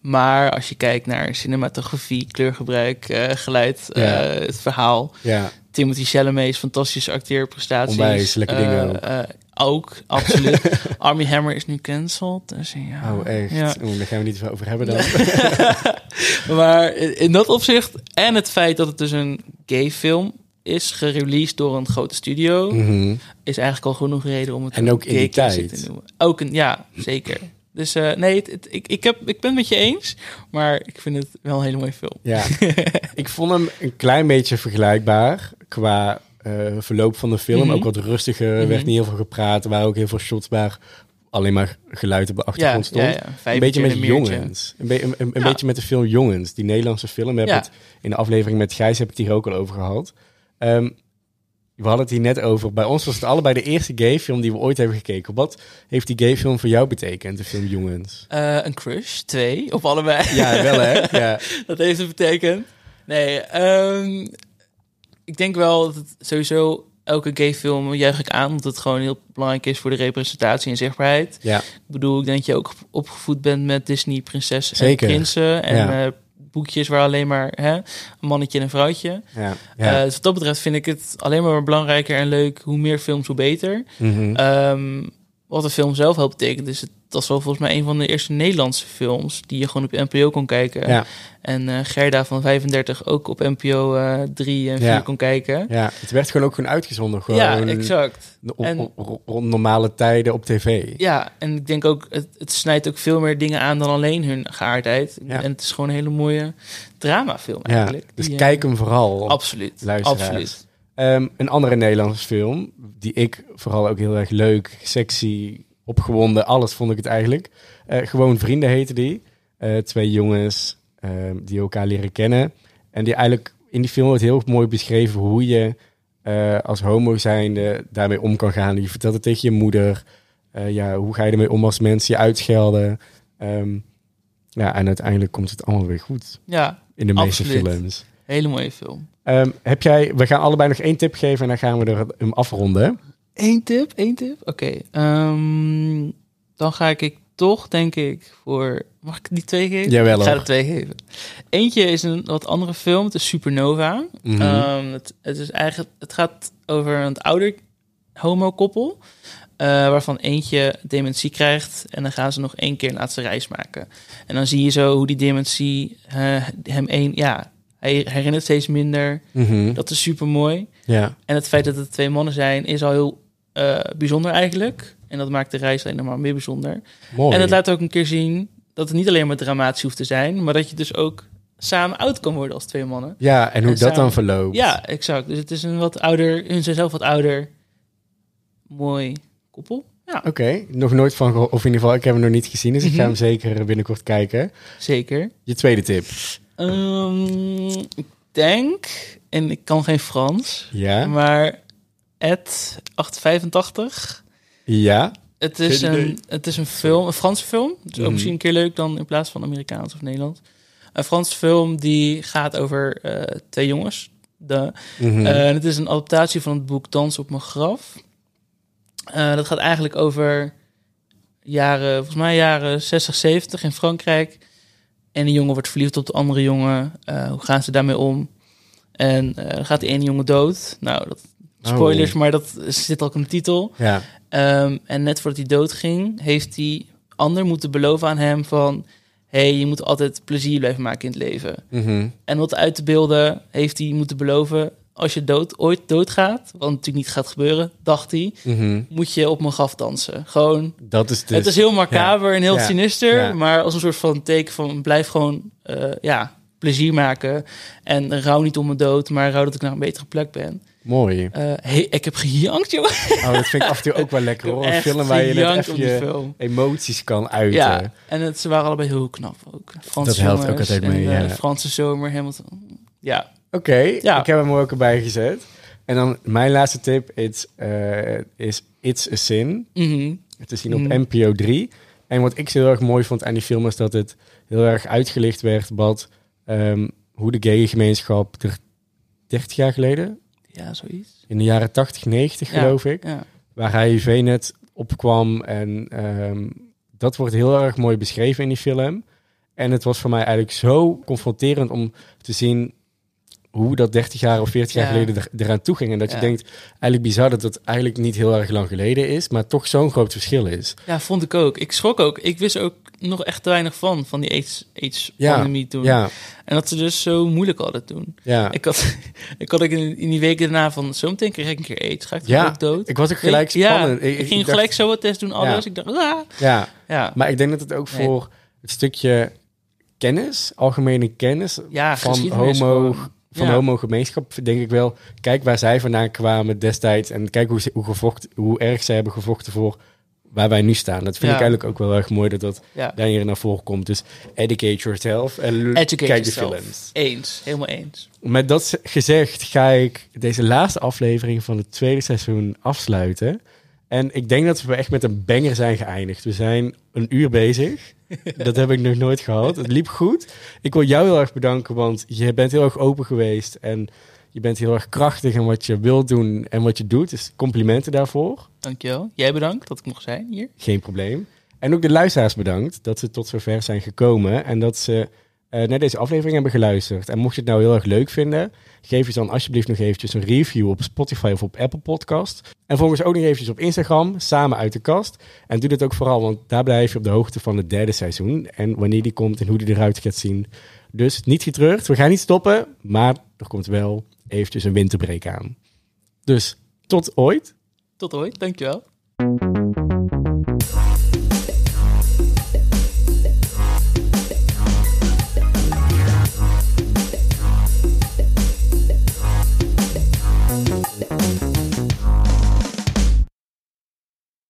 Maar als je kijkt naar cinematografie, kleurgebruik, eh, geluid, Ja. het verhaal... Ja, Timothy Chalamet's fantastische acteerprestaties. Onwijs, lekker Eh, dingen ook. eh, ook, absoluut. *laughs* Army Hammer is nu cancelled. Dus ja. Oh, echt? Ja. Daar gaan we niet over hebben dan. *laughs* Maar in dat opzicht en het feit dat het dus een gay film is, gereleased door een grote studio, Mhm. is eigenlijk al genoeg reden om het En ook in die tijd. te noemen. Ook een, ja, zeker. Dus eh, nee, het, het- ik, ik, heb, ik ben het met je eens, maar ik vind het wel een hele mooie film. Ja, *laughs* ik vond hem een klein beetje vergelijkbaar qua eh, verloop van de film. Mhm. Ook wat rustiger, er werd Mhm. niet heel veel gepraat. Er waren ook heel veel shots waar alleen maar geluid op de achtergrond stond. ja, ja. Een beetje met een jongens. Een, be- een, beetje met de film Jongens, die Nederlandse film. We hebben Ja. het in de aflevering met Gijs heb ik het hier ook al over gehad. Ehm, we hadden het hier net over. Bij ons was het allebei de eerste gay film die we ooit hebben gekeken. Wat heeft die gay film voor jou betekend, de film Jongens? Eh, een crush, twee, op allebei. Ja, wel hè? Ja. *laughs* dat heeft het betekend. Nee, ehm, ik denk wel dat het sowieso elke gay film juich ik aan, omdat het gewoon heel belangrijk is voor de representatie en zichtbaarheid. ja. Ik bedoel, ik denk dat je ook opgevoed bent met Disney prinsessen Zeker. en prinsen en Ja. eh, boekjes waar alleen maar hè, een mannetje en een vrouwtje. Ja. ja. Eh, dus wat dat betreft vind ik het alleen maar belangrijker en leuk. Hoe meer films, hoe beter. Ehm, wat de film zelf wel betekent, is het, dat is wel volgens mij een van de eerste Nederlandse films die je gewoon op NPO kon kijken. ja. En eh, Gerda van 35 ook op NPO eh 3 en 4 Ja. kon kijken. Ja, het werd gewoon ook gewoon uitgezonden. Gewoon Ja, exact. op- En- rond normale tijden op tv. Ja, en ik denk ook, het, het snijdt ook veel meer dingen aan dan alleen hun geaardheid. Ja. En het is gewoon een hele mooie dramafilm Ja, eigenlijk. dus Die, eh, kijk hem vooral. Absoluut, absoluut. Ehm, een andere Nederlandse film, die ik vooral ook heel erg leuk, sexy, opgewonden, alles vond ik het eigenlijk. Eh, gewoon Vrienden heette die. Eh, twee jongens ehm, die elkaar leren kennen. En die eigenlijk in die film wordt heel mooi beschreven hoe je eh, als homo zijnde daarmee om kan gaan. Je vertelt het tegen je moeder. Ja, hoe ga je ermee om als mensen je uitschelden? Ehm, ja, en uiteindelijk komt het allemaal weer goed Ja, in de meeste Absoluut. films. Hele mooie film. Ehm, heb jij, we gaan allebei nog één tip geven en dan gaan we er hem afronden. Eén tip, één tip? Oké, ehm, dan ga ik, ik toch, denk ik, voor... Mag ik die twee geven? Jawel, Ik ga er twee geven. Eentje is een wat andere film, het is Supernova. Mhm. Ehm, het, het, is eigenlijk, het gaat over een ouder homo-koppel... eh, waarvan eentje dementie krijgt... en dan gaan ze nog één keer een laatste reis maken. En dan zie je zo hoe die dementie eh, hem één... Ja, hij herinnert steeds minder. Mhm. Dat is super mooi. Ja, En het feit dat het twee mannen zijn, is al heel eh, bijzonder eigenlijk. En dat maakt de reis alleen nog maar meer bijzonder. mooi. En het laat ook een keer zien dat het niet alleen maar dramatisch hoeft te zijn, maar dat je dus ook samen oud kan worden als twee mannen. ja, en hoe en dat dan verloopt. Ja, exact. Dus het is een wat ouder, hun zijn zelf wat ouder, mooi koppel. Ja, Oké, nog nooit van gehoord, of in ieder geval, ik heb hem nog niet gezien, dus ik ga Mhm. hem zeker binnenkort kijken. zeker. Je tweede tip. Ehm, ik denk, en ik kan geen Frans, Ja, maar Ed 885. ja, Het is, Geen idee. een, het is een film, een Franse film. Het is ook Mhm. misschien een keer leuk dan in plaats van Amerikaans of Nederlands. Een Franse film die gaat over eh, twee jongens. De, Mhm. Eh, en het is een adaptatie van het boek Dans op mijn graf. Eh, dat gaat eigenlijk over jaren, volgens mij jaren 60, 70 in Frankrijk. En die jongen wordt verliefd op de andere jongen. Eh, hoe gaan ze daarmee om? En eh, gaat die ene jongen dood. Nou, dat, spoilers, Oh. maar dat zit ook in de titel. ja, Ehm, en net voordat hij doodging, heeft die ander moeten beloven aan hem van... hey, je moet altijd plezier blijven maken in het leven. Mhm. En wat uit te beelden heeft hij moeten beloven... als je dood, ooit doodgaat, wat natuurlijk niet gaat gebeuren, dacht hij... Mhm. moet je op mijn graf dansen. Gewoon, Dat is dus... het is heel macaber en heel Ja. sinister... Ja. maar als een soort van teken van blijf gewoon eh, ja, plezier maken... en rouw niet om mijn dood, maar rouw dat ik naar een betere plek ben. Mooi. Eh, hey, ik heb gejankt, jongen. Oh, dat vind ik af en toe ook wel lekker hoor. Een film waar je net even je emoties kan uiten. Ja, en het, ze waren allebei heel knap ook. Franse Dat helpt ook altijd mee, en, eh. Franse zomer, Hamilton. Ja, Oké, Ja. ik heb hem er ook erbij gezet. En dan mijn laatste tip is, eh, is It's a Sin. Mhm. Het is zien op Mhm. NPO 3. En wat ik zo heel erg mooi vond aan die film is dat het heel erg uitgelicht werd wat, ehm, hoe de gay gemeenschap er 30 jaar geleden, ja zoiets. in de jaren 80, 90 Ja. geloof ik, Ja. waar HIV net opkwam. En ehm, dat wordt heel erg mooi beschreven in die film. En het was voor mij eigenlijk zo confronterend om te zien hoe dat 30 jaar of 40 jaar Ja. geleden er, eraan toe ging. En dat je denkt, eigenlijk bizar dat het eigenlijk niet heel erg lang geleden is, maar toch zo'n groot verschil is. Ja, vond ik ook. Ik schrok ook. Ik wist ook nog echt te weinig van, van die AIDS- Ja, AIDS-pandemie toen. Ja, En dat ze dus zo moeilijk hadden toen. ja. Ik had, *laughs* ik had ook in, in die weken daarna van, zometeen krijg ik een keer AIDS. Ga ik Ja, ook dood? ik was ook gelijk spannend. Ja, ik, ging dacht- gelijk zo wat test doen, alles. Ja. Ik dacht, ah. Ja, Ja, maar ik denk dat het ook Nee. voor het stukje kennis, algemene kennis ja van homo, gewoon. Van Ja. de homo-gemeenschap, denk ik wel. Kijk waar zij vandaan kwamen destijds en kijk hoe, ze, hoe, gevochten, hoe erg zij hebben gevochten voor waar wij nu staan. Dat vind Ja. ik eigenlijk ook wel erg mooi dat dat Ja. daar hier naar voren komt. Dus educate yourself en Educate kijk de yourself. films. Eens, helemaal eens. Met dat gezegd ga ik deze laatste aflevering van het tweede seizoen afsluiten. En ik denk dat we echt met een banger zijn geëindigd. We zijn een uur bezig. Dat heb ik nog nooit gehad. Het liep goed. Ik wil jou heel erg bedanken, want je bent heel erg open geweest. En je bent heel erg krachtig in wat je wilt doen en wat je doet. Dus complimenten daarvoor. Dankjewel. Jij bedankt dat ik mocht zijn hier. Geen probleem. En ook de luisteraars bedankt dat ze tot zover zijn gekomen. En dat ze eh, naar deze aflevering hebben geluisterd. En mocht je het nou heel erg leuk vinden, geef je dan alsjeblieft nog eventjes een review op Spotify of op Apple Podcast. En volg ons ook nog eventjes op Instagram, samen uit de kast. En doe dat ook vooral, want daar blijf je op de hoogte van het derde seizoen. En wanneer die komt en hoe die eruit gaat zien. Dus niet getreurd, we gaan niet stoppen. Maar er komt wel eventjes een winterbreak aan. Dus tot ooit. Tot ooit, dankjewel.